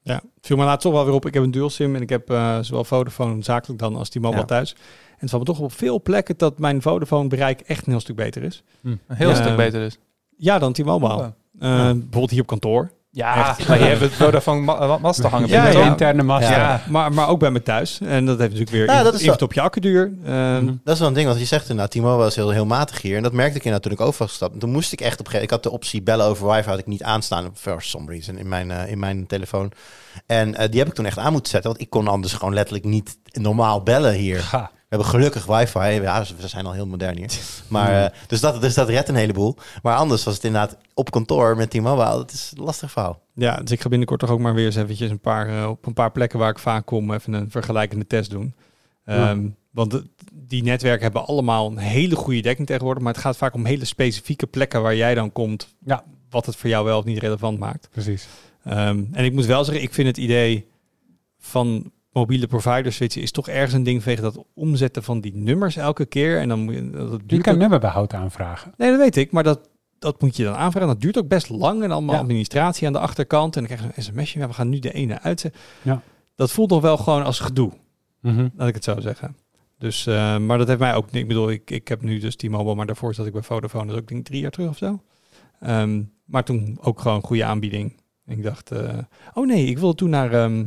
Ja, viel me laatst toch wel weer op. Ik heb een dual sim en ik heb eh, zowel Vodafone zakelijk dan als die mobile Ja. thuis. En het valt me toch op veel plekken dat mijn Vodafone bereik echt een heel stuk beter is. Een heel Ja. stuk beter dus. Ja, dan T-Mobile. Oh. Eh, Bijvoorbeeld hier op kantoor. Ja, maar je hebt het Vodafone ma- eh, masten hangen. Ja, interne massa. Ja. Maar, maar ook bij me thuis. En dat heeft natuurlijk weer Ja, invloed- op je accuduur. Eh, Mhm. Dat is wel een ding, want je zegt inderdaad, T-Mobile is heel, heel matig hier. En dat merkte ik inderdaad toen ik over was gestapt. Toen moest ik echt op een gegeven Ik had de optie bellen over wifi, had ik niet aanstaan, for some reason, in mijn, eh, in mijn telefoon. En eh, die heb ik toen echt aan moeten zetten, want ik kon anders gewoon letterlijk niet normaal bellen hier. Ga. We hebben gelukkig wifi, ja, we zijn al heel modern hier. Maar, eh, dus, dat, dus dat redt een heleboel. Maar anders was het inderdaad op kantoor met T-Mobile. Dat is een lastig verhaal. ja, dus ik ga binnenkort toch ook maar weer eens eventjes een paar, eh, op een paar plekken waar ik vaak kom even een vergelijkende test doen. Ehm, Want de- die netwerken hebben allemaal een hele goede dekking tegenwoordig. Maar het gaat vaak om hele specifieke plekken waar jij dan komt. Ja. Wat het voor jou wel of niet relevant maakt. Precies. Ehm, en ik moet wel zeggen, ik vind het idee van mobiele provider switchen is toch ergens een ding vanwege dat omzetten van die nummers elke keer. En dan moet je, dat Je kan nummerbehoud aanvragen. Nee, dat weet ik, maar dat, dat moet je dan aanvragen. Dat duurt ook best lang en allemaal Ja. administratie aan de achterkant. En dan krijg je een sms'je, ja, we gaan nu de ene uitzetten. Ja. Dat voelt nog wel gewoon als gedoe, Mhm. laat ik het zo zeggen. Dus, eh, maar dat heeft mij ook, ik bedoel, ik, ik heb nu dus T-Mobile, maar daarvoor zat ik bij Vodafone, dat is ook denk ik drie jaar terug of zo. Ehm, maar toen ook gewoon goede aanbieding. En ik dacht, eh, oh nee, ik wilde toen naar, ehm,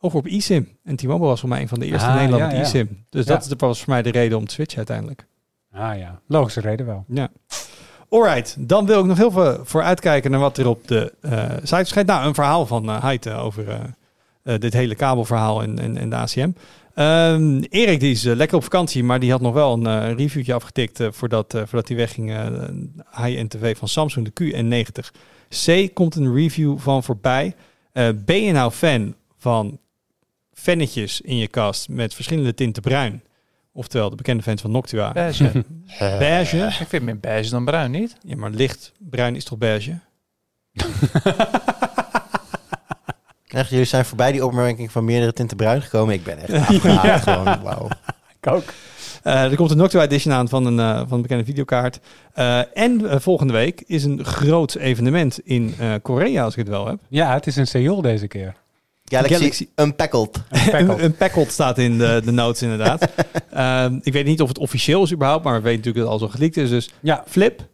over op eSIM. En T-Mobile was voor mij een van de eerste Ah, in Nederland ja, met ja. eSIM. Dus Ja. dat is- was voor mij de reden om te switchen uiteindelijk. Ah ja, logische reden wel. Ja. Alright, dan wil ik nog heel veel voor uitkijken naar wat er op de eh site verschijnt. Nou, een verhaal van Heite over dit hele kabelverhaal en, en, en de ACM. Ehm, Erik die is lekker op vakantie, maar die had nog wel een eh, reviewtje afgetikt voordat, voordat hij wegging. high-end TV van Samsung, de Q90C. Komt een review van voorbij. Ben je nou fan van fannetjes in je kast met verschillende tinten bruin? Oftewel de bekende fans van Noctua. Beige. Beige. Ik vind meer beige dan bruin, niet? Ja, maar licht bruin is toch beige? Echt, jullie zijn voorbij die opmerking van meerdere tinten bruin gekomen. Ik ben echt afgehaakt gewoon. Wauw. Ik ook. Eh, er komt een Noctua Edition aan van een, eh, van een bekende videokaart. Eh, en eh, volgende week is een groot evenement in eh, Korea, als ik het wel heb. Ja, het is in Seoul deze keer. Galaxy, Galaxy- Unpackled. Een, een packled staat in de, de notes inderdaad. Ehm, ik weet niet of het officieel is überhaupt, maar we weten natuurlijk dat het al zo geleakt is. Dus Ja, Flip,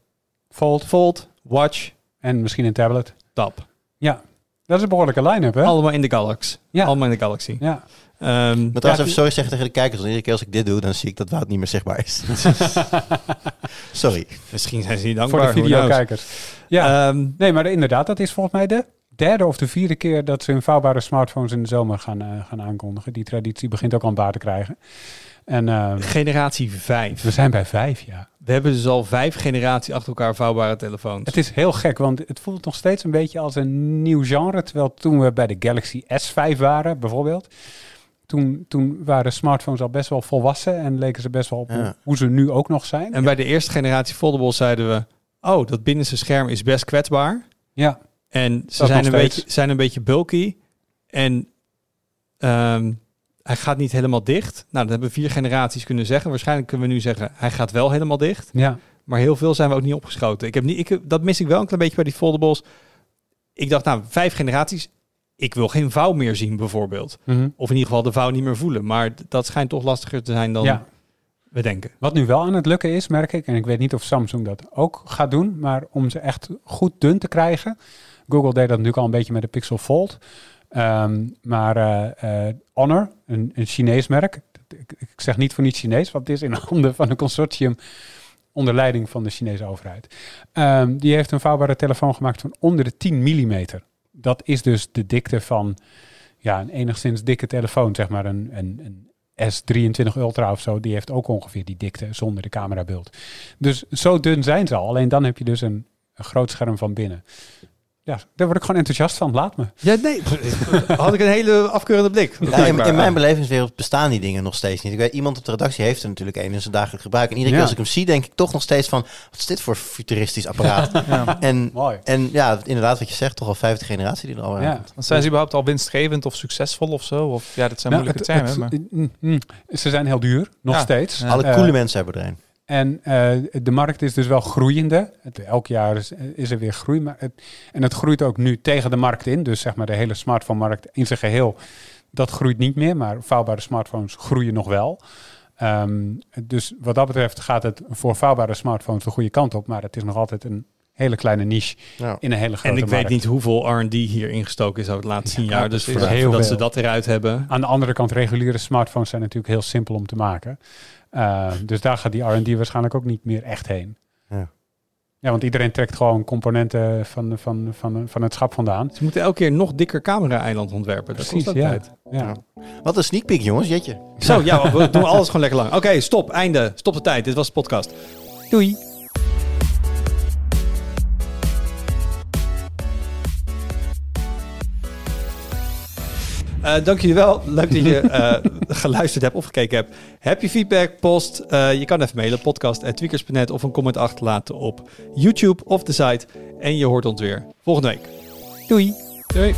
Fold Fold, Watch, en misschien een tablet. Tab. Ja, dat is een behoorlijke line-up, hè? Allemaal in de Galaxy. Ja. Allemaal in de Galaxy. Ja. Ehm, Maar trouwens, ja, even sorry zeggen tegen de kijkers. Want iedere keer als ik dit doe, dan zie ik dat Wout niet meer zichtbaar is. sorry. misschien zijn ze niet Voor dankbaar. de who knows. videokijkers. Ja, Ehm, nee, maar inderdaad, dat is volgens mij de derde of de vierde keer dat ze hun vouwbare smartphones in de zomer gaan, eh, gaan aankondigen. Die traditie begint ook al een baar te krijgen. En eh, generatie 5. we zijn bij vijf, ja. We hebben dus al vijf generaties achter elkaar vouwbare telefoons. Het is heel gek, want het voelt nog steeds een beetje als een nieuw genre. Terwijl toen we bij de Galaxy S5 waren, bijvoorbeeld. Toen, toen waren smartphones al best wel volwassen en leken ze best wel op Ja. hoe, hoe ze nu ook nog zijn. En bij de eerste generatie foldables zeiden we... Oh, dat binnenste scherm is best kwetsbaar. ja, En ze Dat zijn een, steeds. beetje, zijn een beetje bulky. En ehm, hij gaat niet helemaal dicht. Nou, dat hebben vier generaties kunnen zeggen. Waarschijnlijk kunnen we nu zeggen... Hij gaat wel helemaal dicht. ja, Maar heel veel zijn we ook niet opgeschoten. Ik heb niet, ik, dat mis ik wel een klein beetje bij die foldables. Ik dacht, nou, vijf generaties. Ik wil geen vouw meer zien, bijvoorbeeld. mhm. Of in ieder geval de vouw niet meer voelen. Maar dat schijnt toch lastiger te zijn dan ja. We denken. Wat nu wel aan het lukken is, merk ik, en ik weet niet of Samsung dat ook gaat doen, maar om ze echt goed dun te krijgen. Google deed dat natuurlijk al een beetje met de Pixel Fold. Ehm, maar eh, eh, Honor, een, een Chinees merk, ik, zeg niet voor niet Chinees, want het is in handen van een consortium onder leiding van de Chinese overheid. Ehm, die heeft een vouwbare telefoon gemaakt van onder de 10 mm. Dat is dus de dikte van ja, een enigszins dikke telefoon, zeg maar een, een, een S23 Ultra of zo, die heeft ook ongeveer die dikte zonder de camerabeeld. Dus zo dun zijn ze al. Alleen dan heb je dus een, een groot scherm van binnen. Ja, daar word ik gewoon enthousiast van. Laat me. Ja, nee. Had ik een hele afkeurende blik. Ja, in, in mijn belevingswereld bestaan die dingen nog steeds niet. Ik weet, iemand op de redactie heeft er natuurlijk een in zijn dagelijks gebruik. En iedere keer Ja. als ik hem zie, denk ik toch nog steeds van... Wat is dit voor futuristisch apparaat? Ja. en, Mooi. en ja, inderdaad wat je zegt, toch al vijfde generatie die er al Ja. aan komt. Want zijn ze überhaupt al winstgevend of succesvol of zo? Of ja, dat zijn Nou, moeilijke termen. maar... mm, mm, ze zijn heel duur, nog Ja. steeds. Ja. Alle Eh, coole mensen hebben er een. En eh, de markt is dus wel groeiende. Het, elk jaar is, is er weer groei. Maar het, en het groeit ook nu tegen de markt in. Dus zeg maar de hele smartphone-markt in zijn geheel. Dat groeit niet meer. Maar vouwbare smartphones groeien nog wel. Ehm, dus wat dat betreft gaat het voor vouwbare smartphones de goede kant op. Maar het is nog altijd een hele kleine niche Ja. in een hele grote En ik markt. weet niet hoeveel R&D hier ingestoken is over het laatste tien Ja, jaar. Dus Heel voordat ze dat eruit hebben. Aan de andere kant, reguliere smartphones zijn natuurlijk heel simpel om te maken. Uh, dus daar gaat die R&D waarschijnlijk ook niet meer echt heen. Ja. Ja, want iedereen trekt gewoon componenten van, van, van, van het schap vandaan. Ze moeten elke keer nog dikker camera-eiland ontwerpen. Dat Precies, kost ja. tijd. Ja. Wat een sneak peek, jongens. Jetje. Zo, ja, we doen alles gewoon lekker lang. Oké, stop, einde. Stop de tijd. Dit was de podcast. Doei. Eh, dank jullie wel. Leuk dat je eh, geluisterd hebt of gekeken hebt. Heb je feedback, post. eh, je kan even mailen. Podcast.tweakers.net of een comment achterlaten op YouTube of de site. En je hoort ons weer volgende week. Doei. Doei.